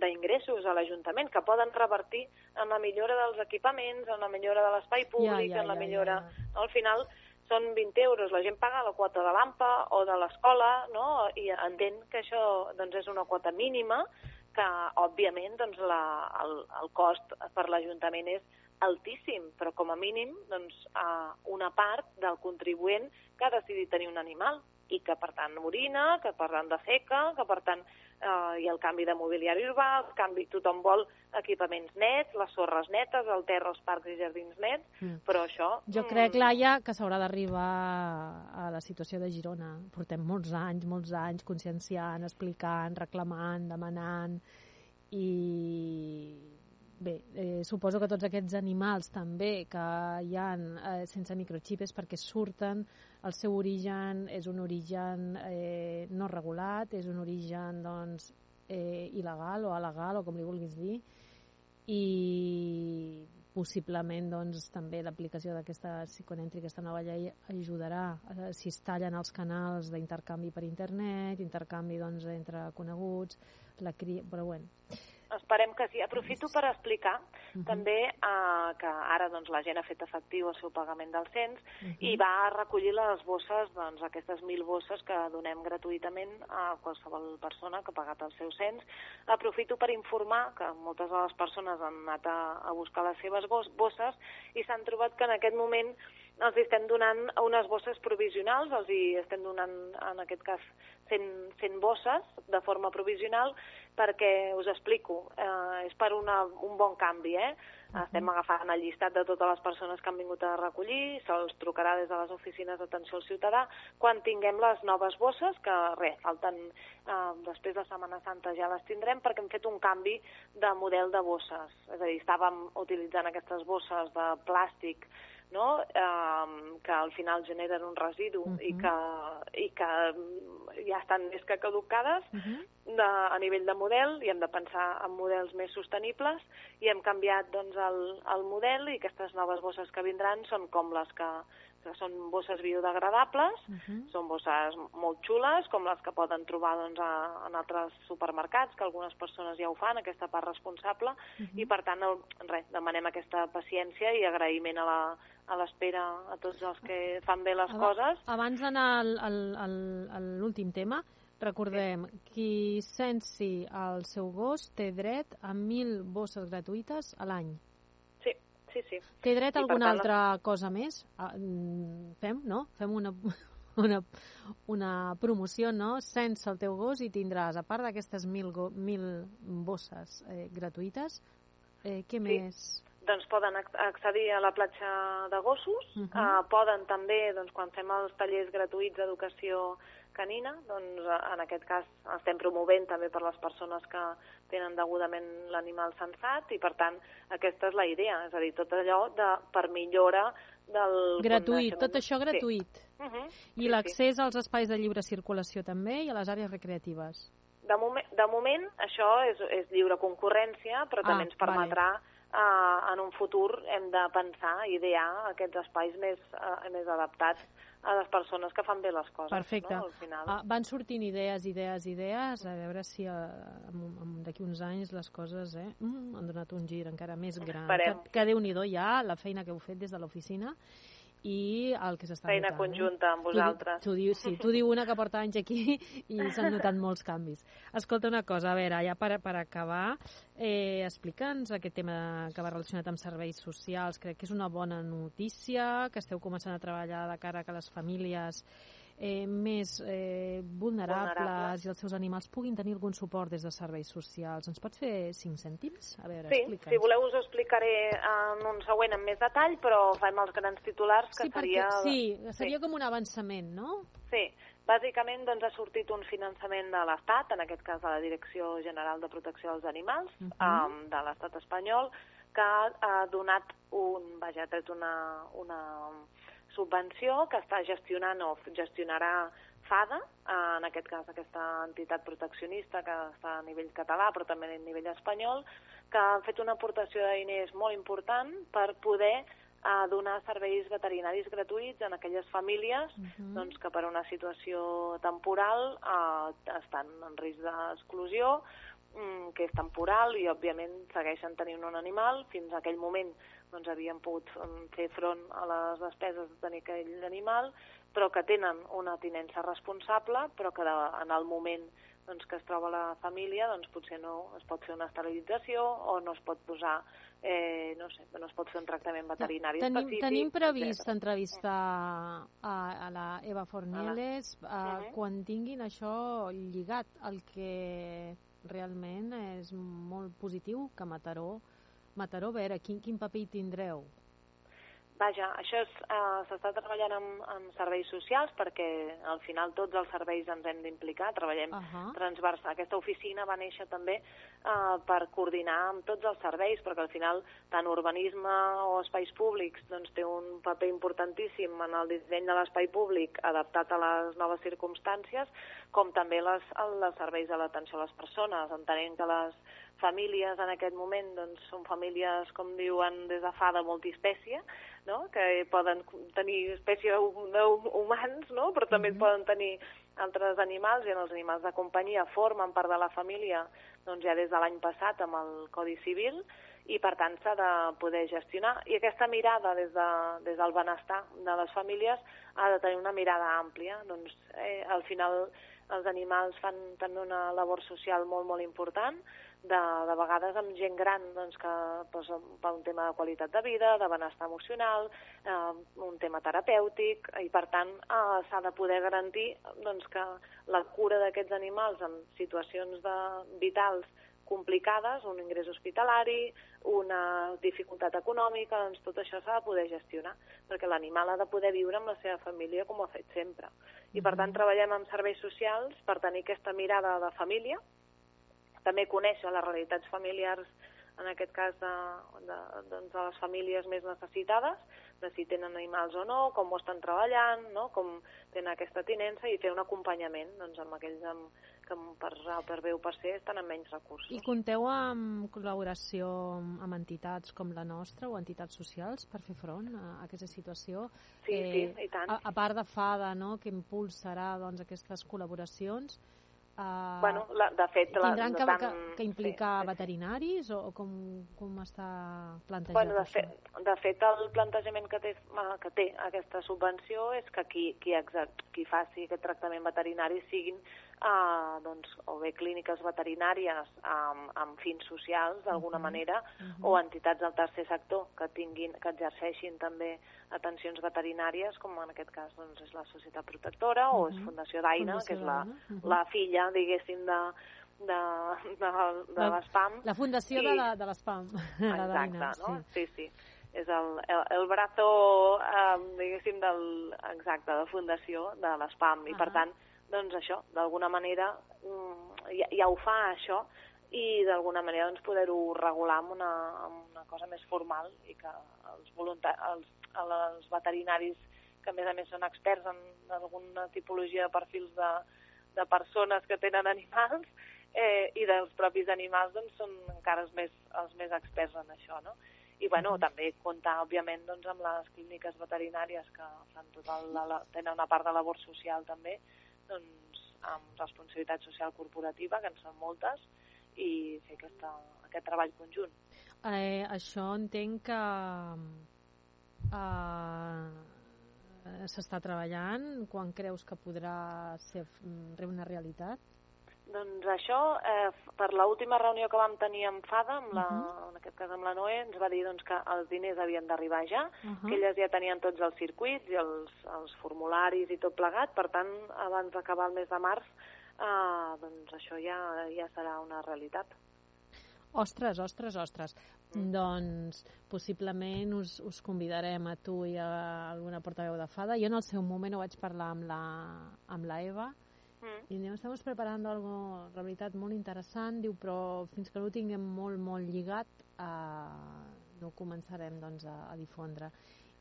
d'ingressos a l'Ajuntament que poden revertir en la millora dels equipaments, en la millora de l'espai públic, ja, en la ja, millora... ja, No, al final són 20 euros, la gent paga la quota de l'AMPA o de l'escola, no? i entén que això doncs, és una quota mínima que, òbviament, doncs, la, el, el cost per l'Ajuntament és altíssim, però com a mínim doncs, eh, una part del contribuent que ha decidit tenir un animal i que, per tant, orina, que, per tant, defeca, que, per tant, eh, hi ha el canvi de mobiliari urbà, el canvi, tothom vol equipaments nets, les sorres netes, el terra, els parcs i jardins nets, Mm. però això... Jo mm, crec, Laia, que s'haurà d'arribar a la situació de Girona. Portem molts anys, molts anys conscienciant, explicant, reclamant, demanant i bé, eh, suposo que tots aquests animals també que hi han eh, sense microxip és perquè surten, el seu origen és un origen eh, no regulat, és un origen doncs, eh, il·legal o alegal o com li vulguis dir i possiblement doncs, també l'aplicació d'aquesta, entri aquesta nova llei ajudarà eh, si es tallen els canals d'intercanvi per internet, intercanvi doncs, entre coneguts, la cria... però bueno. Esperem que sí. Aprofito per explicar uh -huh. també uh, que ara doncs, la gent ha fet efectiu el seu pagament del cens uh -huh. i va recollir les bosses, doncs, aquestes mil bosses que donem gratuïtament a qualsevol persona que ha pagat el seu cens. Aprofito per informar que moltes de les persones han anat a, a buscar les seves bosses i s'han trobat que en aquest moment els estem donant unes bosses provisionals, els hi estem donant, en aquest cas, 100, 100 bosses de forma provisional perquè, us explico, eh, és per una, un bon canvi, eh? Uh -huh. Estem agafant el llistat de totes les persones que han vingut a recollir, se'ls trucarà des de les oficines d'atenció al ciutadà, quan tinguem les noves bosses, que res, falten, eh, després de Setmana Santa ja les tindrem, perquè hem fet un canvi de model de bosses. És a dir, estàvem utilitzant aquestes bosses de plàstic no? eh, que al final generen un residu uh -huh. i, que, i que ja estan més que caducades uh -huh. de, a nivell de model i hem de pensar en models més sostenibles i hem canviat doncs, el, el model i aquestes noves bosses que vindran són com les que que són bosses biodegradables, uh -huh. són bosses molt xules, com les que poden trobar doncs, a, en altres supermercats, que algunes persones ja ho fan, aquesta part responsable, uh -huh. i per tant, el, res, demanem aquesta paciència i agraïment a la, a l'espera a tots els que fan bé les Ab coses. Abans d'anar a l'últim tema, recordem, sí. qui sensi el seu gos té dret a 1.000 bosses gratuïtes a l'any sí, sí. Té dret a alguna tant, altra cosa més? Ah, mm, fem, no? Fem una, una, una promoció, no? Sense el teu gos i tindràs, a part d'aquestes mil, mil bosses eh, gratuïtes, eh, què sí. més? Doncs poden accedir a la platja de gossos, uh -huh. eh, poden també, doncs, quan fem els tallers gratuïts d'educació canina, doncs en aquest cas estem promovent també per les persones que tenen degudament l'animal sensat i per tant aquesta és la idea, és a dir, tot allò de, per millora del... Gratuït, tot això gratuït. Sí. Uh -huh. I sí, l'accés sí. als espais de lliure circulació també i a les àrees recreatives. De, moment, de moment això és, és lliure concurrència, però ah, també ens permetrà vale eh, en un futur hem de pensar, idear aquests espais més, eh, més adaptats a les persones que fan bé les coses. Perfecte. No, al final. Uh, van sortint idees, idees, idees, a veure si uh, d'aquí uns anys les coses eh, mm, han donat un gir encara més gran. Esperem. Que, que Déu-n'hi-do ja la feina que heu fet des de l'oficina i el que s'està Feina notant. conjunta eh? amb vosaltres. Tu, tu diu, sí, tu diu una que porta anys aquí i s'han notat molts canvis. Escolta una cosa, a veure, ja per, per acabar, eh, explica'ns aquest tema que va relacionat amb serveis socials. Crec que és una bona notícia, que esteu començant a treballar de cara a que les famílies eh, més eh, vulnerables, vulnerables i els seus animals puguin tenir algun suport des de serveis socials. Ens pots fer cinc cèntims? A veure, sí, si voleu us ho explicaré en un següent amb més detall, però fem els grans titulars, que sí, seria... Perquè, sí, seria sí. com un avançament, no? Sí, bàsicament doncs, ha sortit un finançament de l'Estat, en aquest cas de la Direcció General de Protecció dels Animals, uh -huh. um, de l'Estat espanyol, que ha donat un, vaja, ha tret una, una subvenció que està gestionant o gestionarà FADA, en aquest cas aquesta entitat proteccionista que està a nivell català però també a nivell espanyol, que han fet una aportació de diners molt important per poder a donar serveis veterinaris gratuïts en aquelles famílies uh -huh. doncs, que per una situació temporal eh, estan en risc d'exclusió, mm, que és temporal i, òbviament, segueixen tenint un animal. Fins a aquell moment doncs, havien pogut fer front a les despeses de tenir aquell animal, però que tenen una tinença responsable, però que de, en el moment doncs, que es troba la família doncs, potser no es pot fer una esterilització o no es pot posar eh, no sé, no es pot fer un tractament veterinari tenim, específic. Tenim previst entrevistar a, a la Eva Fornieles uh -huh. quan tinguin això lligat al que realment és molt positiu que Mataró, Mataró a veure, quin, quin paper hi tindreu? Vaja, això uh, s'està treballant amb, amb serveis socials perquè al final tots els serveis ens hem d'implicar, treballem uh -huh. transversal. Aquesta oficina va néixer també uh, per coordinar amb tots els serveis, perquè al final tant urbanisme o espais públics doncs, té un paper importantíssim en el disseny de l'espai públic adaptat a les noves circumstàncies, com també les, els serveis de l'atenció a les persones, entenent que les famílies en aquest moment doncs, són famílies, com diuen des de fa, de multiespècie, no? que poden tenir espècie d'humans, no? però també mm -hmm. poden tenir altres animals, i en els animals de companyia formen part de la família doncs, ja des de l'any passat amb el Codi Civil, i per tant s'ha de poder gestionar. I aquesta mirada des, de, des del benestar de les famílies ha de tenir una mirada àmplia. Doncs, eh, al final els animals fan també una labor social molt, molt important, de, de vegades amb gent gran doncs, que doncs, per un tema de qualitat de vida, de benestar emocional, eh, un tema terapèutic, i per tant eh, s'ha de poder garantir doncs, que la cura d'aquests animals en situacions de, vitals complicades, un ingrés hospitalari, una dificultat econòmica, doncs tot això s'ha de poder gestionar, perquè l'animal ha de poder viure amb la seva família com ho ha fet sempre. I per tant treballem amb serveis socials per tenir aquesta mirada de família, també conèixer les realitats familiars, en aquest cas de, de, doncs de les famílies més necessitades, de si tenen animals o no, com ho estan treballant, no? com tenen aquesta tinença i fer un acompanyament doncs, amb aquells amb, que per, per bé o per ser estan amb menys recursos. I compteu amb col·laboració amb entitats com la nostra o entitats socials per fer front a aquesta situació? Sí, eh, sí, i tant. A, a part de FADA, no?, que impulsarà doncs, aquestes col·laboracions, Uh, bueno, la, de fet... La, tindran que, tant, que, que implicar sí, veterinaris o, o com, com està plantejat bueno, de, això? fet, de fet, el plantejament que té, que té aquesta subvenció és que qui, qui, exact, qui faci aquest tractament veterinari siguin uh, doncs, o bé clíniques veterinàries amb, amb fins socials, d'alguna manera, uh -huh. o entitats del tercer sector que tinguin que exerceixin també atencions veterinàries, com en aquest cas doncs, és la Societat Protectora uh -huh. o és Fundació d'Aina, que és la, uh -huh. la filla, diguéssim, de, de, de, de l'ESPAM. La fundació I... de, la, de l'ESPAM. Exacte, no? Sí, sí. sí. És el, el, el brazo, eh, diguéssim, del, exacte, de fundació de l'ESPAM. Uh -huh. I, per tant, doncs això, d'alguna manera, mm, ja, ja ho fa, això, i d'alguna manera doncs, poder-ho regular amb una, amb una cosa més formal i que els, els als veterinaris que a més a més són experts en alguna tipologia de perfils de, de persones que tenen animals eh, i dels propis animals doncs, són encara els més, els més experts en això, no? I bueno, mm -hmm. també comptar, òbviament, doncs, amb les clíniques veterinàries que fan tot el, la, la, tenen una part de labor social també, doncs, amb responsabilitat social corporativa, que en són moltes, i fer aquesta, aquest treball conjunt. Eh, això entenc que Uh, S'està treballant? Quan creus que podrà ser una realitat? Doncs això, eh, per l'última reunió que vam tenir amb FADA, amb la, uh -huh. en aquest cas amb la Noé, ens va dir doncs, que els diners havien d'arribar ja, uh -huh. que elles ja tenien tots els circuits i els, els formularis i tot plegat, per tant, abans d'acabar el mes de març, eh, doncs això ja, ja serà una realitat. Ostres, ostres, ostres. Mm. Doncs possiblement us, us convidarem a tu i a alguna portaveu de Fada. Jo en el seu moment ho vaig parlar amb la, amb la Eva mm. i estem preparant algo, la veritat, molt interessant, diu, però fins que no ho tinguem molt, molt lligat eh, no ho començarem doncs, a, a difondre.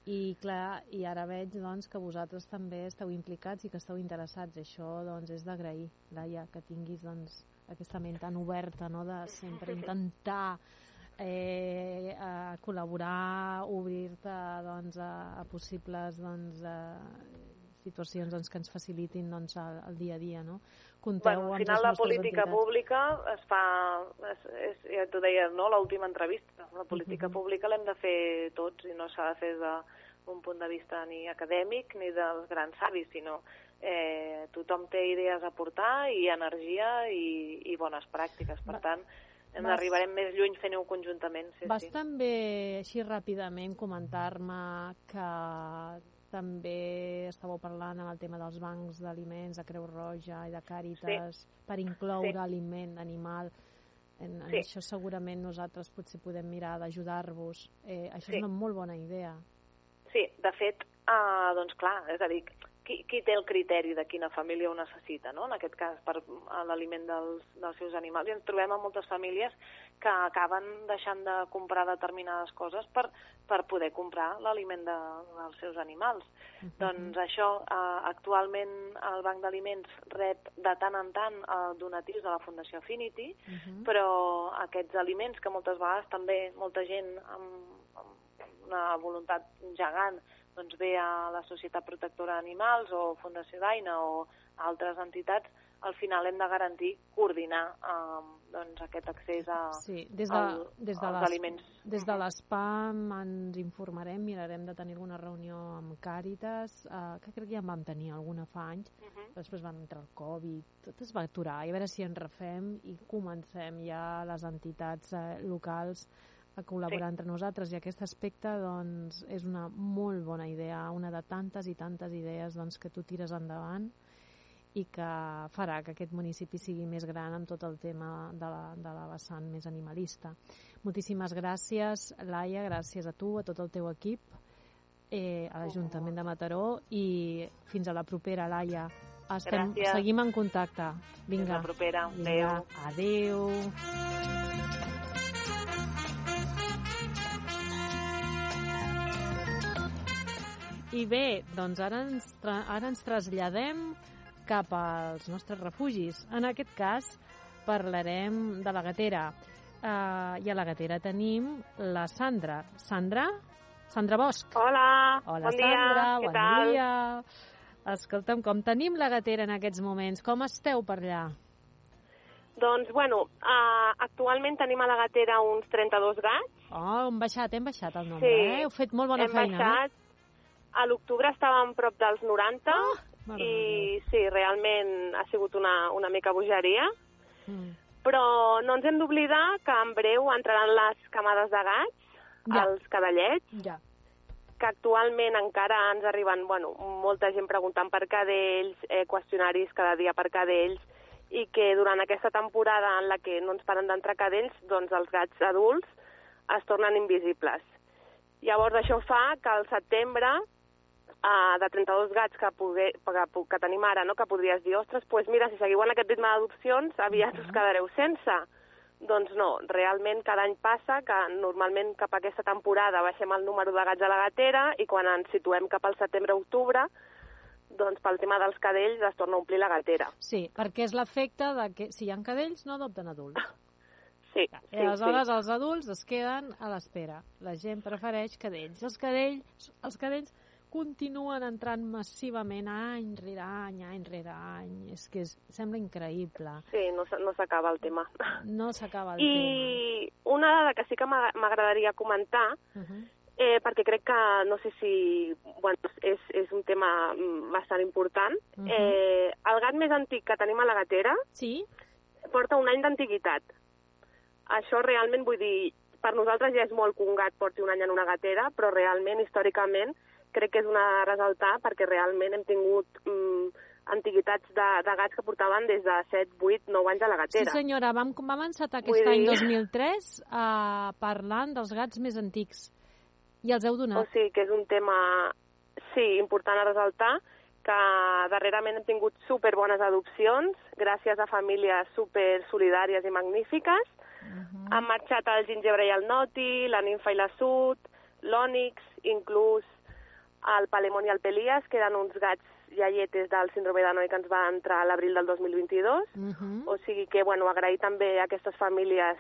I clar, i ara veig doncs, que vosaltres també esteu implicats i que esteu interessats. Això doncs, és d'agrair, Laia, que tinguis doncs, aquesta ment tan oberta no? de sempre intentar eh, a col·laborar, obrir-te doncs, a, a possibles doncs, a situacions doncs, que ens facilitin doncs, el, el dia a dia. No? Conteu bueno, al final la política entitats. pública es fa, és, és, ja t'ho deia, no? l'última entrevista, la política uh -huh. pública l'hem de fer tots i no s'ha de fer d'un punt de vista ni acadèmic ni dels grans savis, sinó eh, tothom té idees a portar i energia i, i bones pràctiques. Per tant, ens vas... arribarem més lluny fent-ho conjuntament. Sí, vas sí. també, així ràpidament, comentar-me que també estàveu parlant amb el tema dels bancs d'aliments, de Creu Roja i de Càritas, sí. per incloure sí. aliment animal. En, en sí. això segurament nosaltres potser podem mirar d'ajudar-vos. Eh, això sí. és una molt bona idea. Sí, de fet, uh, doncs clar, és a dir, qui, qui té el criteri de quina família ho necessita, no? en aquest cas per l'aliment dels, dels seus animals. I ens trobem amb moltes famílies que acaben deixant de comprar determinades coses per, per poder comprar l'aliment de, dels seus animals. Uh -huh. Doncs això, eh, actualment el Banc d'Aliments rep de tant en tant eh, donatius de la Fundació Affinity, uh -huh. però aquests aliments que moltes vegades també molta gent amb, amb una voluntat gegant doncs ve a la Societat Protectora d'Animals o Fundació Daina o altres entitats, al final hem de garantir coordinar eh, doncs, aquest accés a, sí, des de, al, des de als les, aliments. Des de l'ESPAM ens informarem, mirarem de tenir alguna reunió amb Càritas, eh, que crec que ja en vam tenir alguna fa anys, uh -huh. després van entrar el Covid, tot es va aturar, i a veure si en refem i comencem ja les entitats eh, locals a col·laborar sí. entre nosaltres i aquest aspecte doncs, és una molt bona idea, una de tantes i tantes idees doncs, que tu tires endavant i que farà que aquest municipi sigui més gran en tot el tema de la, de la vessant més animalista. Moltíssimes gràcies, Laia, gràcies a tu, a tot el teu equip, eh, a l'Ajuntament de Mataró i fins a la propera, Laia. Estem, Gràcies. seguim en contacte. Vinga. Fins la propera. Vinga. Adéu. Adéu. I bé, doncs ara ens, ara ens traslladem cap als nostres refugis. En aquest cas parlarem de la gatera. Uh, I a la gatera tenim la Sandra. Sandra? Sandra Bosch. Hola, Hola bon Sandra, dia, què bon tal? dia. Escolta'm, com tenim la gatera en aquests moments? Com esteu per allà? Doncs, bueno, uh, actualment tenim a la gatera uns 32 gats. Oh, hem baixat, hem baixat el nombre, Sí. eh? Heu fet molt bona Hem feina, baixat. A l'octubre estàvem prop dels 90 Oh, mare i sí, realment ha sigut una, una mica bogeria. Mm. Però no ens hem d'oblidar que en breu entraran les camades de gats, Ja. els cadallets, Ja. que actualment encara ens arriben bueno, molta gent preguntant per cadells, eh, qüestionaris cada dia per cadells, i que durant aquesta temporada en la que no ens paren d'entrar cadells, doncs els gats adults es tornen invisibles. Llavors això fa que al setembre, eh, de 32 gats que, poder, que, que tenim ara, no, que podries dir, ostres, pues mira, si seguiu en aquest ritme d'adopcions, aviat us quedareu sense. Doncs no, realment cada any passa que normalment cap a aquesta temporada baixem el número de gats a la gatera i quan ens situem cap al setembre-octubre, doncs pel tema dels cadells es torna a omplir la gatera. Sí, perquè és l'efecte de que si hi ha cadells no adopten adults. Sí, I sí, aleshores sí. els adults es queden a l'espera. La gent prefereix cadells. Els cadells, els cadells continuen entrant massivament any rere any, any rere any. És que és, sembla increïble. Sí, no, no s'acaba el tema. No s'acaba el tema. I una dada que sí que m'agra- m'agradaria comentar, Uh -huh. eh, perquè crec que, no sé si, bueno, és, és un tema mm, bastant important, Mhm. eh, el gat més antic que tenim a la gatera Sí? porta un any d'antiguitat. Això realment, vull dir, per nosaltres ja és molt que un gat porti un any en una gatera, però realment, històricament, crec que és una de ressaltar perquè realment hem tingut mm, antiguitats de, de gats que portaven des de 7, 8, 9 anys a la Sí, gatera. senyora, vam, vam encetar aquest Vull any dir- 2003 uh, parlant dels gats més antics. I els heu O donat. sigui que és un tema, sí, important a resaltar, que darrerament hem tingut superbones adopcions, gràcies a famílies super solidàries i magnífiques. Uh Han marxat el gingebre i el noti, la ninfa i la sud, l'ònix, inclús el palemón i el pelias, que eren uns gats iaietes del síndrome de Noi que ens va entrar a l'abril del 2022. Uh -huh. O sigui que, bueno, agrair també a aquestes famílies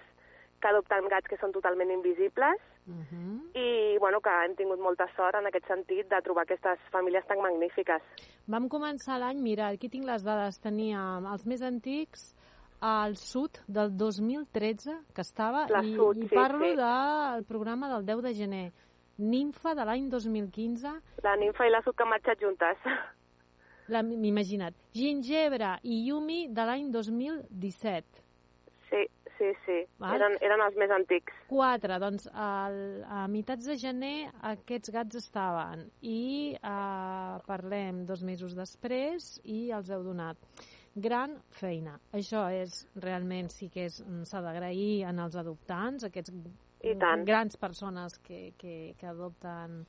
que adopten gats que són totalment invisibles Uh -huh. i, bueno, que hem tingut molta sort en aquest sentit de trobar aquestes famílies tan magnífiques. Vam començar l'any, mira, aquí tinc les dades, teníem els més antics al sud del 2013, que estava, La i, Sud, i sí, parlo sí. del programa del 10 de gener. Ninfa de l'any 2015, La ninfa i la marxat juntes. m'imagina't. Gingebre i Yumi de l'any 2017. Sí, sí, sí. Val. Eren, eren els més antics. 4, doncs al, a meitats de gener aquests gats estaven i eh, parlem dos mesos després i els heu donat. Gran feina. Això és realment sí que és- s'ha d'agrair en els adoptants, aquests grans persones que, que, que adopten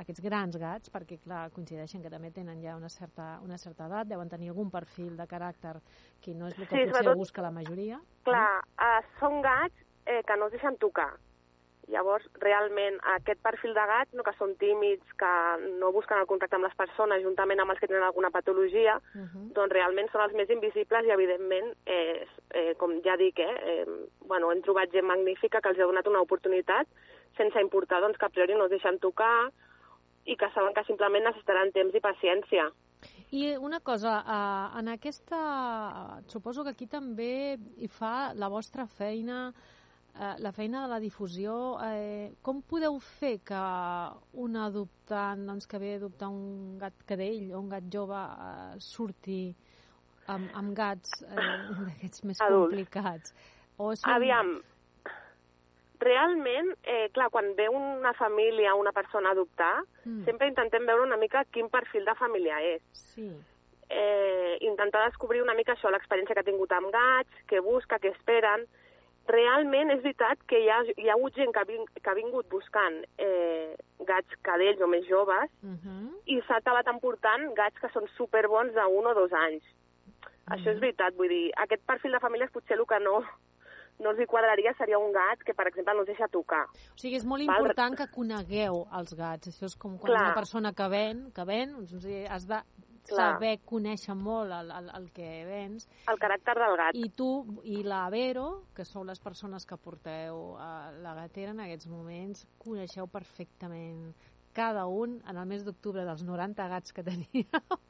aquests grans gats, perquè clar, coincideixen que també tenen ja una certa, una certa edat, deuen tenir algun perfil de caràcter que no és el que Sí, potser sobretot- busca la majoria. Clar, uh, són gats eh, que no es deixen tocar. Llavors, realment, aquest perfil de gats, no, que són tímids, que no busquen el contacte amb les persones, juntament amb els que tenen alguna patologia, Uh -huh. doncs realment són els més invisibles i, evidentment, eh, eh, com ja dic, eh, eh, bueno, hem trobat gent magnífica que els ha donat una oportunitat sense importar doncs, que a priori no es deixen tocar i que saben que simplement necessitaran temps i paciència. I una cosa, uh, en aquesta... Suposo que aquí també hi fa la vostra feina, uh, la feina de la difusió. Eh, com podeu fer que un adoptant, doncs, que ve a adoptar un gat cadell o un gat jove uh, surti amb, amb gats eh, d'aquests més Adults. complicats? O són... Aviam, realment, eh, clar, quan ve una família, una persona a adoptar, Mm, sempre intentem veure una mica quin perfil de família és. Sí. Eh, intentar descobrir una mica això, l'experiència que ha tingut amb gats, què busca, què esperen. Realment és veritat que hi ha, hi ha hagut gent que ha, vin, que ha vingut buscant eh, gats cadells o més joves Uh -huh. i s'ha acabat emportant gats que són superbons de un o dos anys. Això és veritat, vull dir, aquest perfil de famílies potser el que no, no els hi quadraria seria un gat que, per exemple, no es deixa tocar. O sigui, és molt Val. important que conegueu els gats. Això és com quan Clar. una persona que ven, que ven, doncs, sigui, has de. Saber conèixer molt el, el, el que vens. El caràcter del gat. I tu i la Vero, que sou les persones que porteu a la gatera en aquests moments, coneixeu perfectament cada un en el mes d'octubre dels 90 gats que teníeu.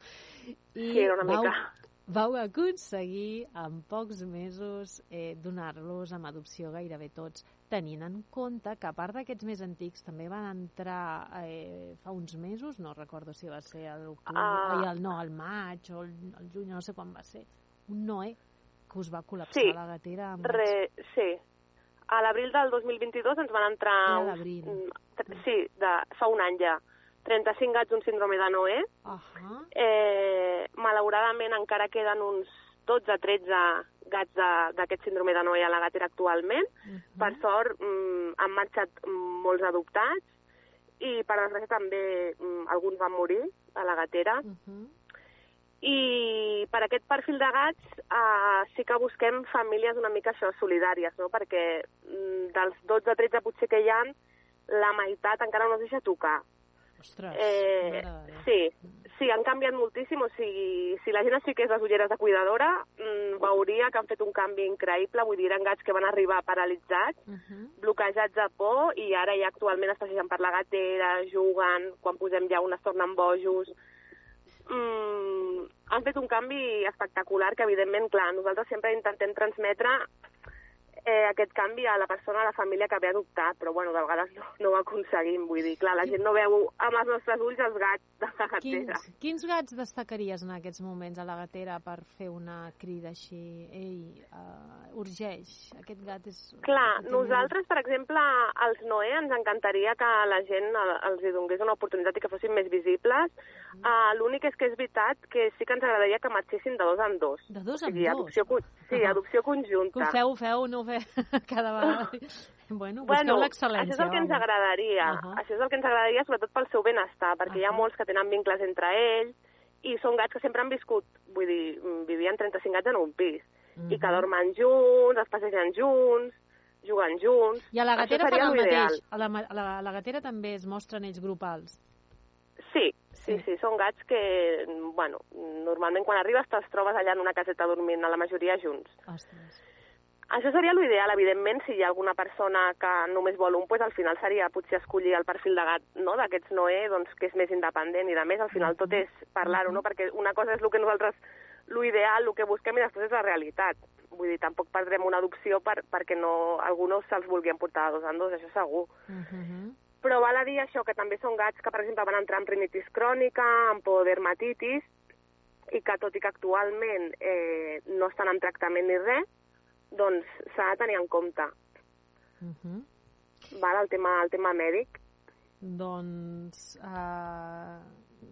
I Sí, era una vau, mica. Vau aconseguir en pocs mesos eh, donar-los amb adopció gairebé tots, tenint en compte que a part d'aquests més antics també van entrar eh, fa uns mesos, no recordo si va ser l'octubre, Ah. el, no, al maig o el, el juny, no sé quan va ser, un Noé que us va col·lapsar Sí. la gatera amb Re, sí. A l'abril del 2022 ens van entrar... L'abril. Sí, de, fa un any ja. 35 gats d'un síndrome de Noé. Ahà. Eh, malauradament encara queden uns 12-13 gats d'aquest síndrome de Noé a la gatera actualment. Mhm. Per sort, mm, han marxat molts adoptats i per desgràcia també mm, alguns van morir a la gatera. Mhm. I per aquest perfil de gats eh, sí que busquem famílies una mica això, solidàries, no? perquè mm, dels 12-13 potser que hi ha, la meitat encara no es deixa tocar. Ostres, Eh, sí, sí, han canviat moltíssim. O sigui, si la gent es fiqués les ulleres de cuidadora, mm, veuria que han fet un canvi increïble. Vull dir, eren gats que van arribar paralitzats, Mhm. bloquejats de por, i ara ja actualment es passegen per la gatera, juguen, quan posem ja un es tornen bojos. Mm, han fet un canvi espectacular que, evidentment, clar, nosaltres sempre intentem transmetre eh, aquest canvi a la persona, a la família que ve a adoptar, però bueno, de vegades no, no ho aconseguim. Vull dir, clar, la gent no veu amb els nostres ulls els gats de la gatera. Quins, quins gats destacaries en aquests moments a la gatera per fer una crida així? Ei, uh, urgeix, aquest gat és... Clar, nosaltres, per exemple, als Noé ens encantaria que la gent els hi donés una oportunitat i que fossin més visibles. Uh, L'únic és que és veritat que sí que ens agradaria que marxessin de dos en dos. De dos o en sigui, dos? Adopció, sí, Ah. adopció Que conjunta. ho feu, ho feu, no ho feu cada vegada. Bueno, busqueu Bueno, l'excel·lència. això és el que ens agradaria. Ahà. Això és el que ens agradaria, sobretot pel seu benestar, perquè hi ha molts que tenen vincles entre ells i són gats que sempre han viscut, vull dir, vivien 35 gats en un pis, i que dormen junts, es passegen junts, juguen junts... I a la gatera fan el l'ideal. mateix. A la, a la, a la gatera també es mostren ells grupals. Sí, sí, Sí. són gats que, bueno, normalment quan arribes te'ls trobes allà en una caseta dormint, a la majoria junts. Ostres. Això seria l'ideal, evidentment, si hi ha alguna persona que només vol un, pues al final seria potser escollir el perfil de gat no? d'aquests Noé, doncs, que és més independent i de més, al final tot és parlar-ho, no? perquè una cosa és el que nosaltres, l'ideal, el que busquem i després és la realitat. Vull dir, tampoc perdrem una adopció per, perquè no, algú no se'ls vulgui emportar de dos en dos, això segur. Uh -huh. Però val a dir això, que també són gats que, per exemple, van entrar en rinitis crònica, en podermatitis, i que tot i que actualment eh, no estan en tractament ni res, doncs s'ha de tenir en compte Uh -huh. val, el, tema, el tema mèdic. Doncs uh,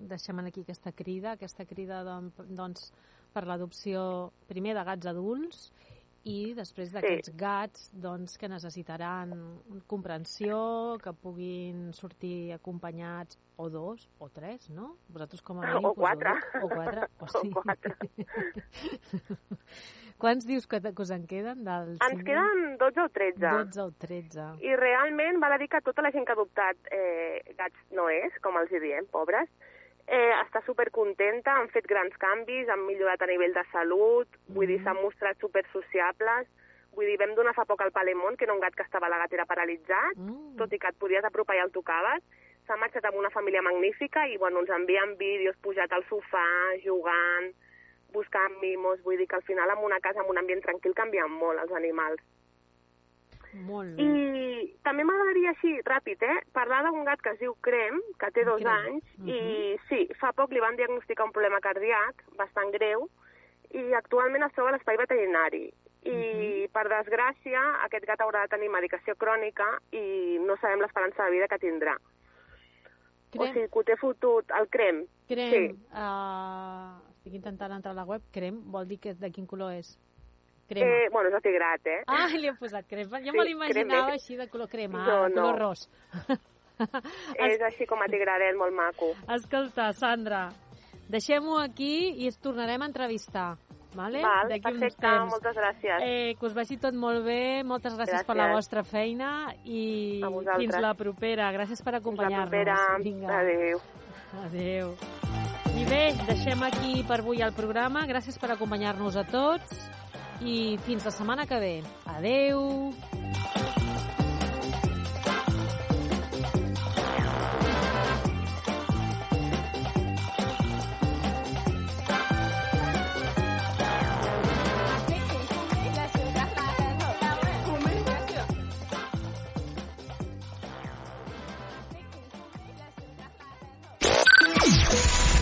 deixem aquí aquesta crida, aquesta crida don- doncs, per l'adopció primer de gats adults i després d'aquests sí. gats doncs, que necessitaran comprensió, que puguin sortir acompanyats o dos o tres, no? Vosaltres com a mínim... O quatre. O quatre. O, sí. o quatre. Quants dius que, que us en queden? Del Ens queden 12 o 13. 12 o 13. I realment val a dir que tota la gent que ha adoptat eh, gats no és, com els hi diem, pobres, eh, està supercontenta, han fet grans canvis, han millorat a nivell de salut, mm. vull dir, s'han mostrat supersociables, vull dir, vam donar fa poc al Palemont, que era un gat que estava a la gatera paralitzat, mm. tot i que et podies apropar i el tocaves, s'ha marxat amb una família magnífica i, bueno, ens envien vídeos pujat al sofà, jugant, buscant mimos, vull dir que al final en una casa, en un ambient tranquil, canvien molt els animals. Molt bé. I també m'agradaria així, ràpid, eh, parlar d'un gat que es diu Crem, que té dos Crem. anys, Uh -huh. i sí, fa poc li van diagnosticar un problema cardíac bastant greu, i actualment es troba a l'espai veterinari. I, uh -huh. per desgràcia, aquest gat haurà de tenir medicació crònica i no sabem l'esperança de vida que tindrà. Crem, O sigui, que ho té fotut, el crem. crem sí. uh, estic intentant entrar a la web, crem vol dir que de quin color és? Crema. Eh, bueno, és de tigrat, eh? Ah, li he posat crema. Jo Sí, me l'imaginava així de color crema, No, de color no. ros. És així com a tigradet, molt maco. Escolta, Sandra, deixem-ho aquí i ens tornarem a entrevistar. Vale? Val, D'aquí uns temps. moltes gràcies. Eh, que us vagi tot molt bé, moltes gràcies, per la Gràcies. vostra feina i fins la propera. Gràcies per acompanyar-nos. Vinga. Adéu. Adéu. I bé, deixem aquí per avui el programa. Gràcies per acompanyar-nos a tots i fins la setmana que ve. Adéu.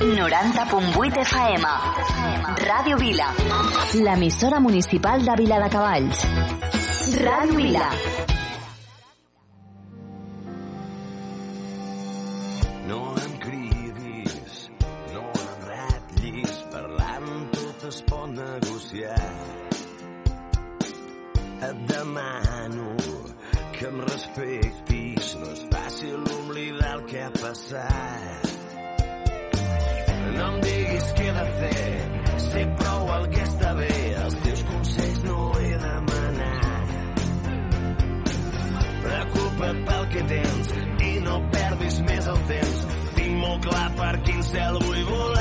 ...90.8 FM. Ràdio Vila. L'emissora municipal de Vila de Cavalls. Ràdio Vila. No em cridis, no em ratllis, parlant tot es pot negociar. Et demano que em respectis, no és fàcil oblidar el que ha passat. No em diguis què he de fer, sé prou el que està bé, els teus consells no he demanat. Preocupa't pel que tens i no perdis més el temps. Tinc molt clar per quin cel vull volar.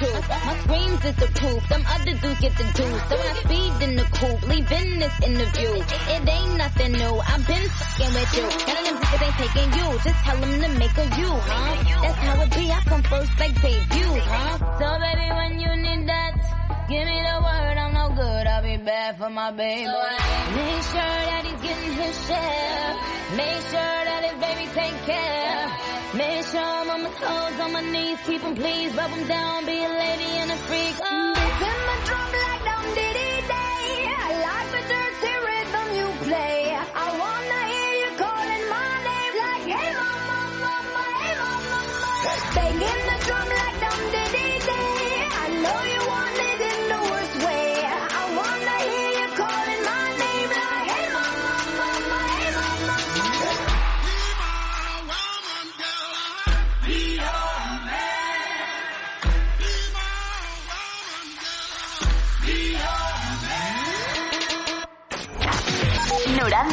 My screams is the proof. Some other dudes get the juice. So I speed in the coupe, leaving this interview. It ain't nothing new. I've been fucking with you. None of them niggas ain't taking you. Just tell them to make a you, huh? That's how it be. I come first like debut, huh? So baby, when you need that, give me the word. I'm no good. I'll be bad for my baby. Make sure that done his share. Make sure that his baby take care. Make sure I'm on my clothes, on my knees, keep him please, rub him down, be a lady and a freak. Oh. This in my drum like down diddy day. I like the dirty.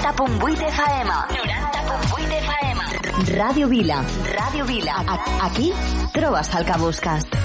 90.8 FM. 90.8 FM. Ràdio Vila. Ràdio Vila. Aquí trobes el que busques.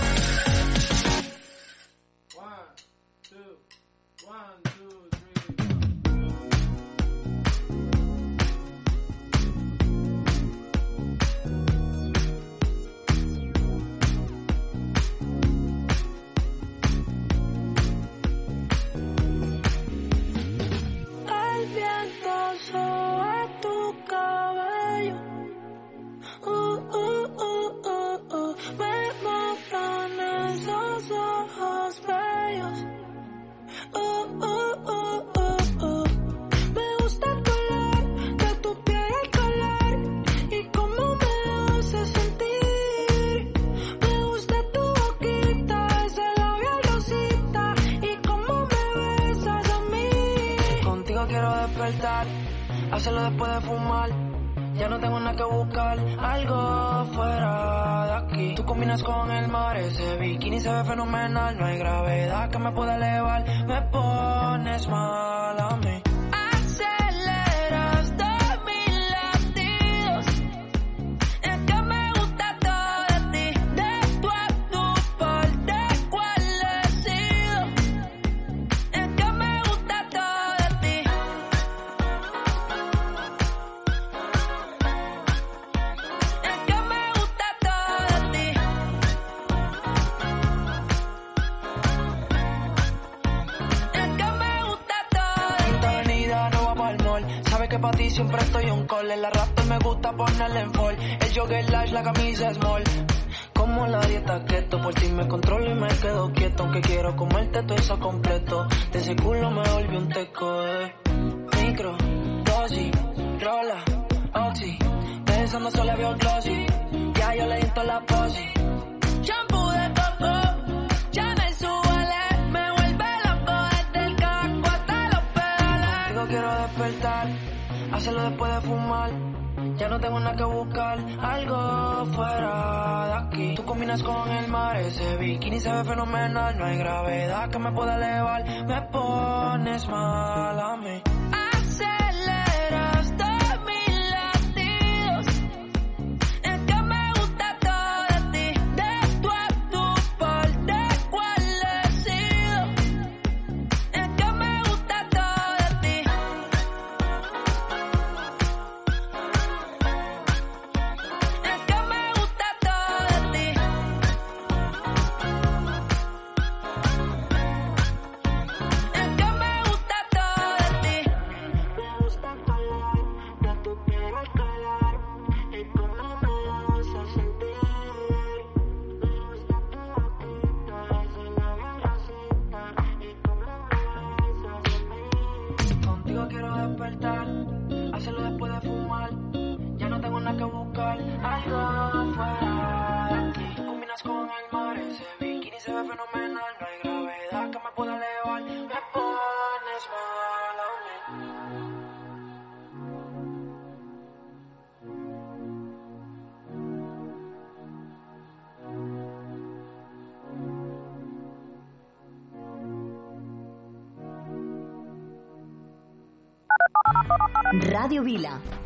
secreto. De ese culo me volvió un teco de micro, dosis, rola, oxi. no solo veo un glossy. Ya yo le di la posi. Ya no tengo nada que buscar, algo fuera de aquí. Tú combinas con el mar, ese bikini se ve fenomenal. No hay gravedad que me pueda elevar, me pones mal a mí. Radio Vila.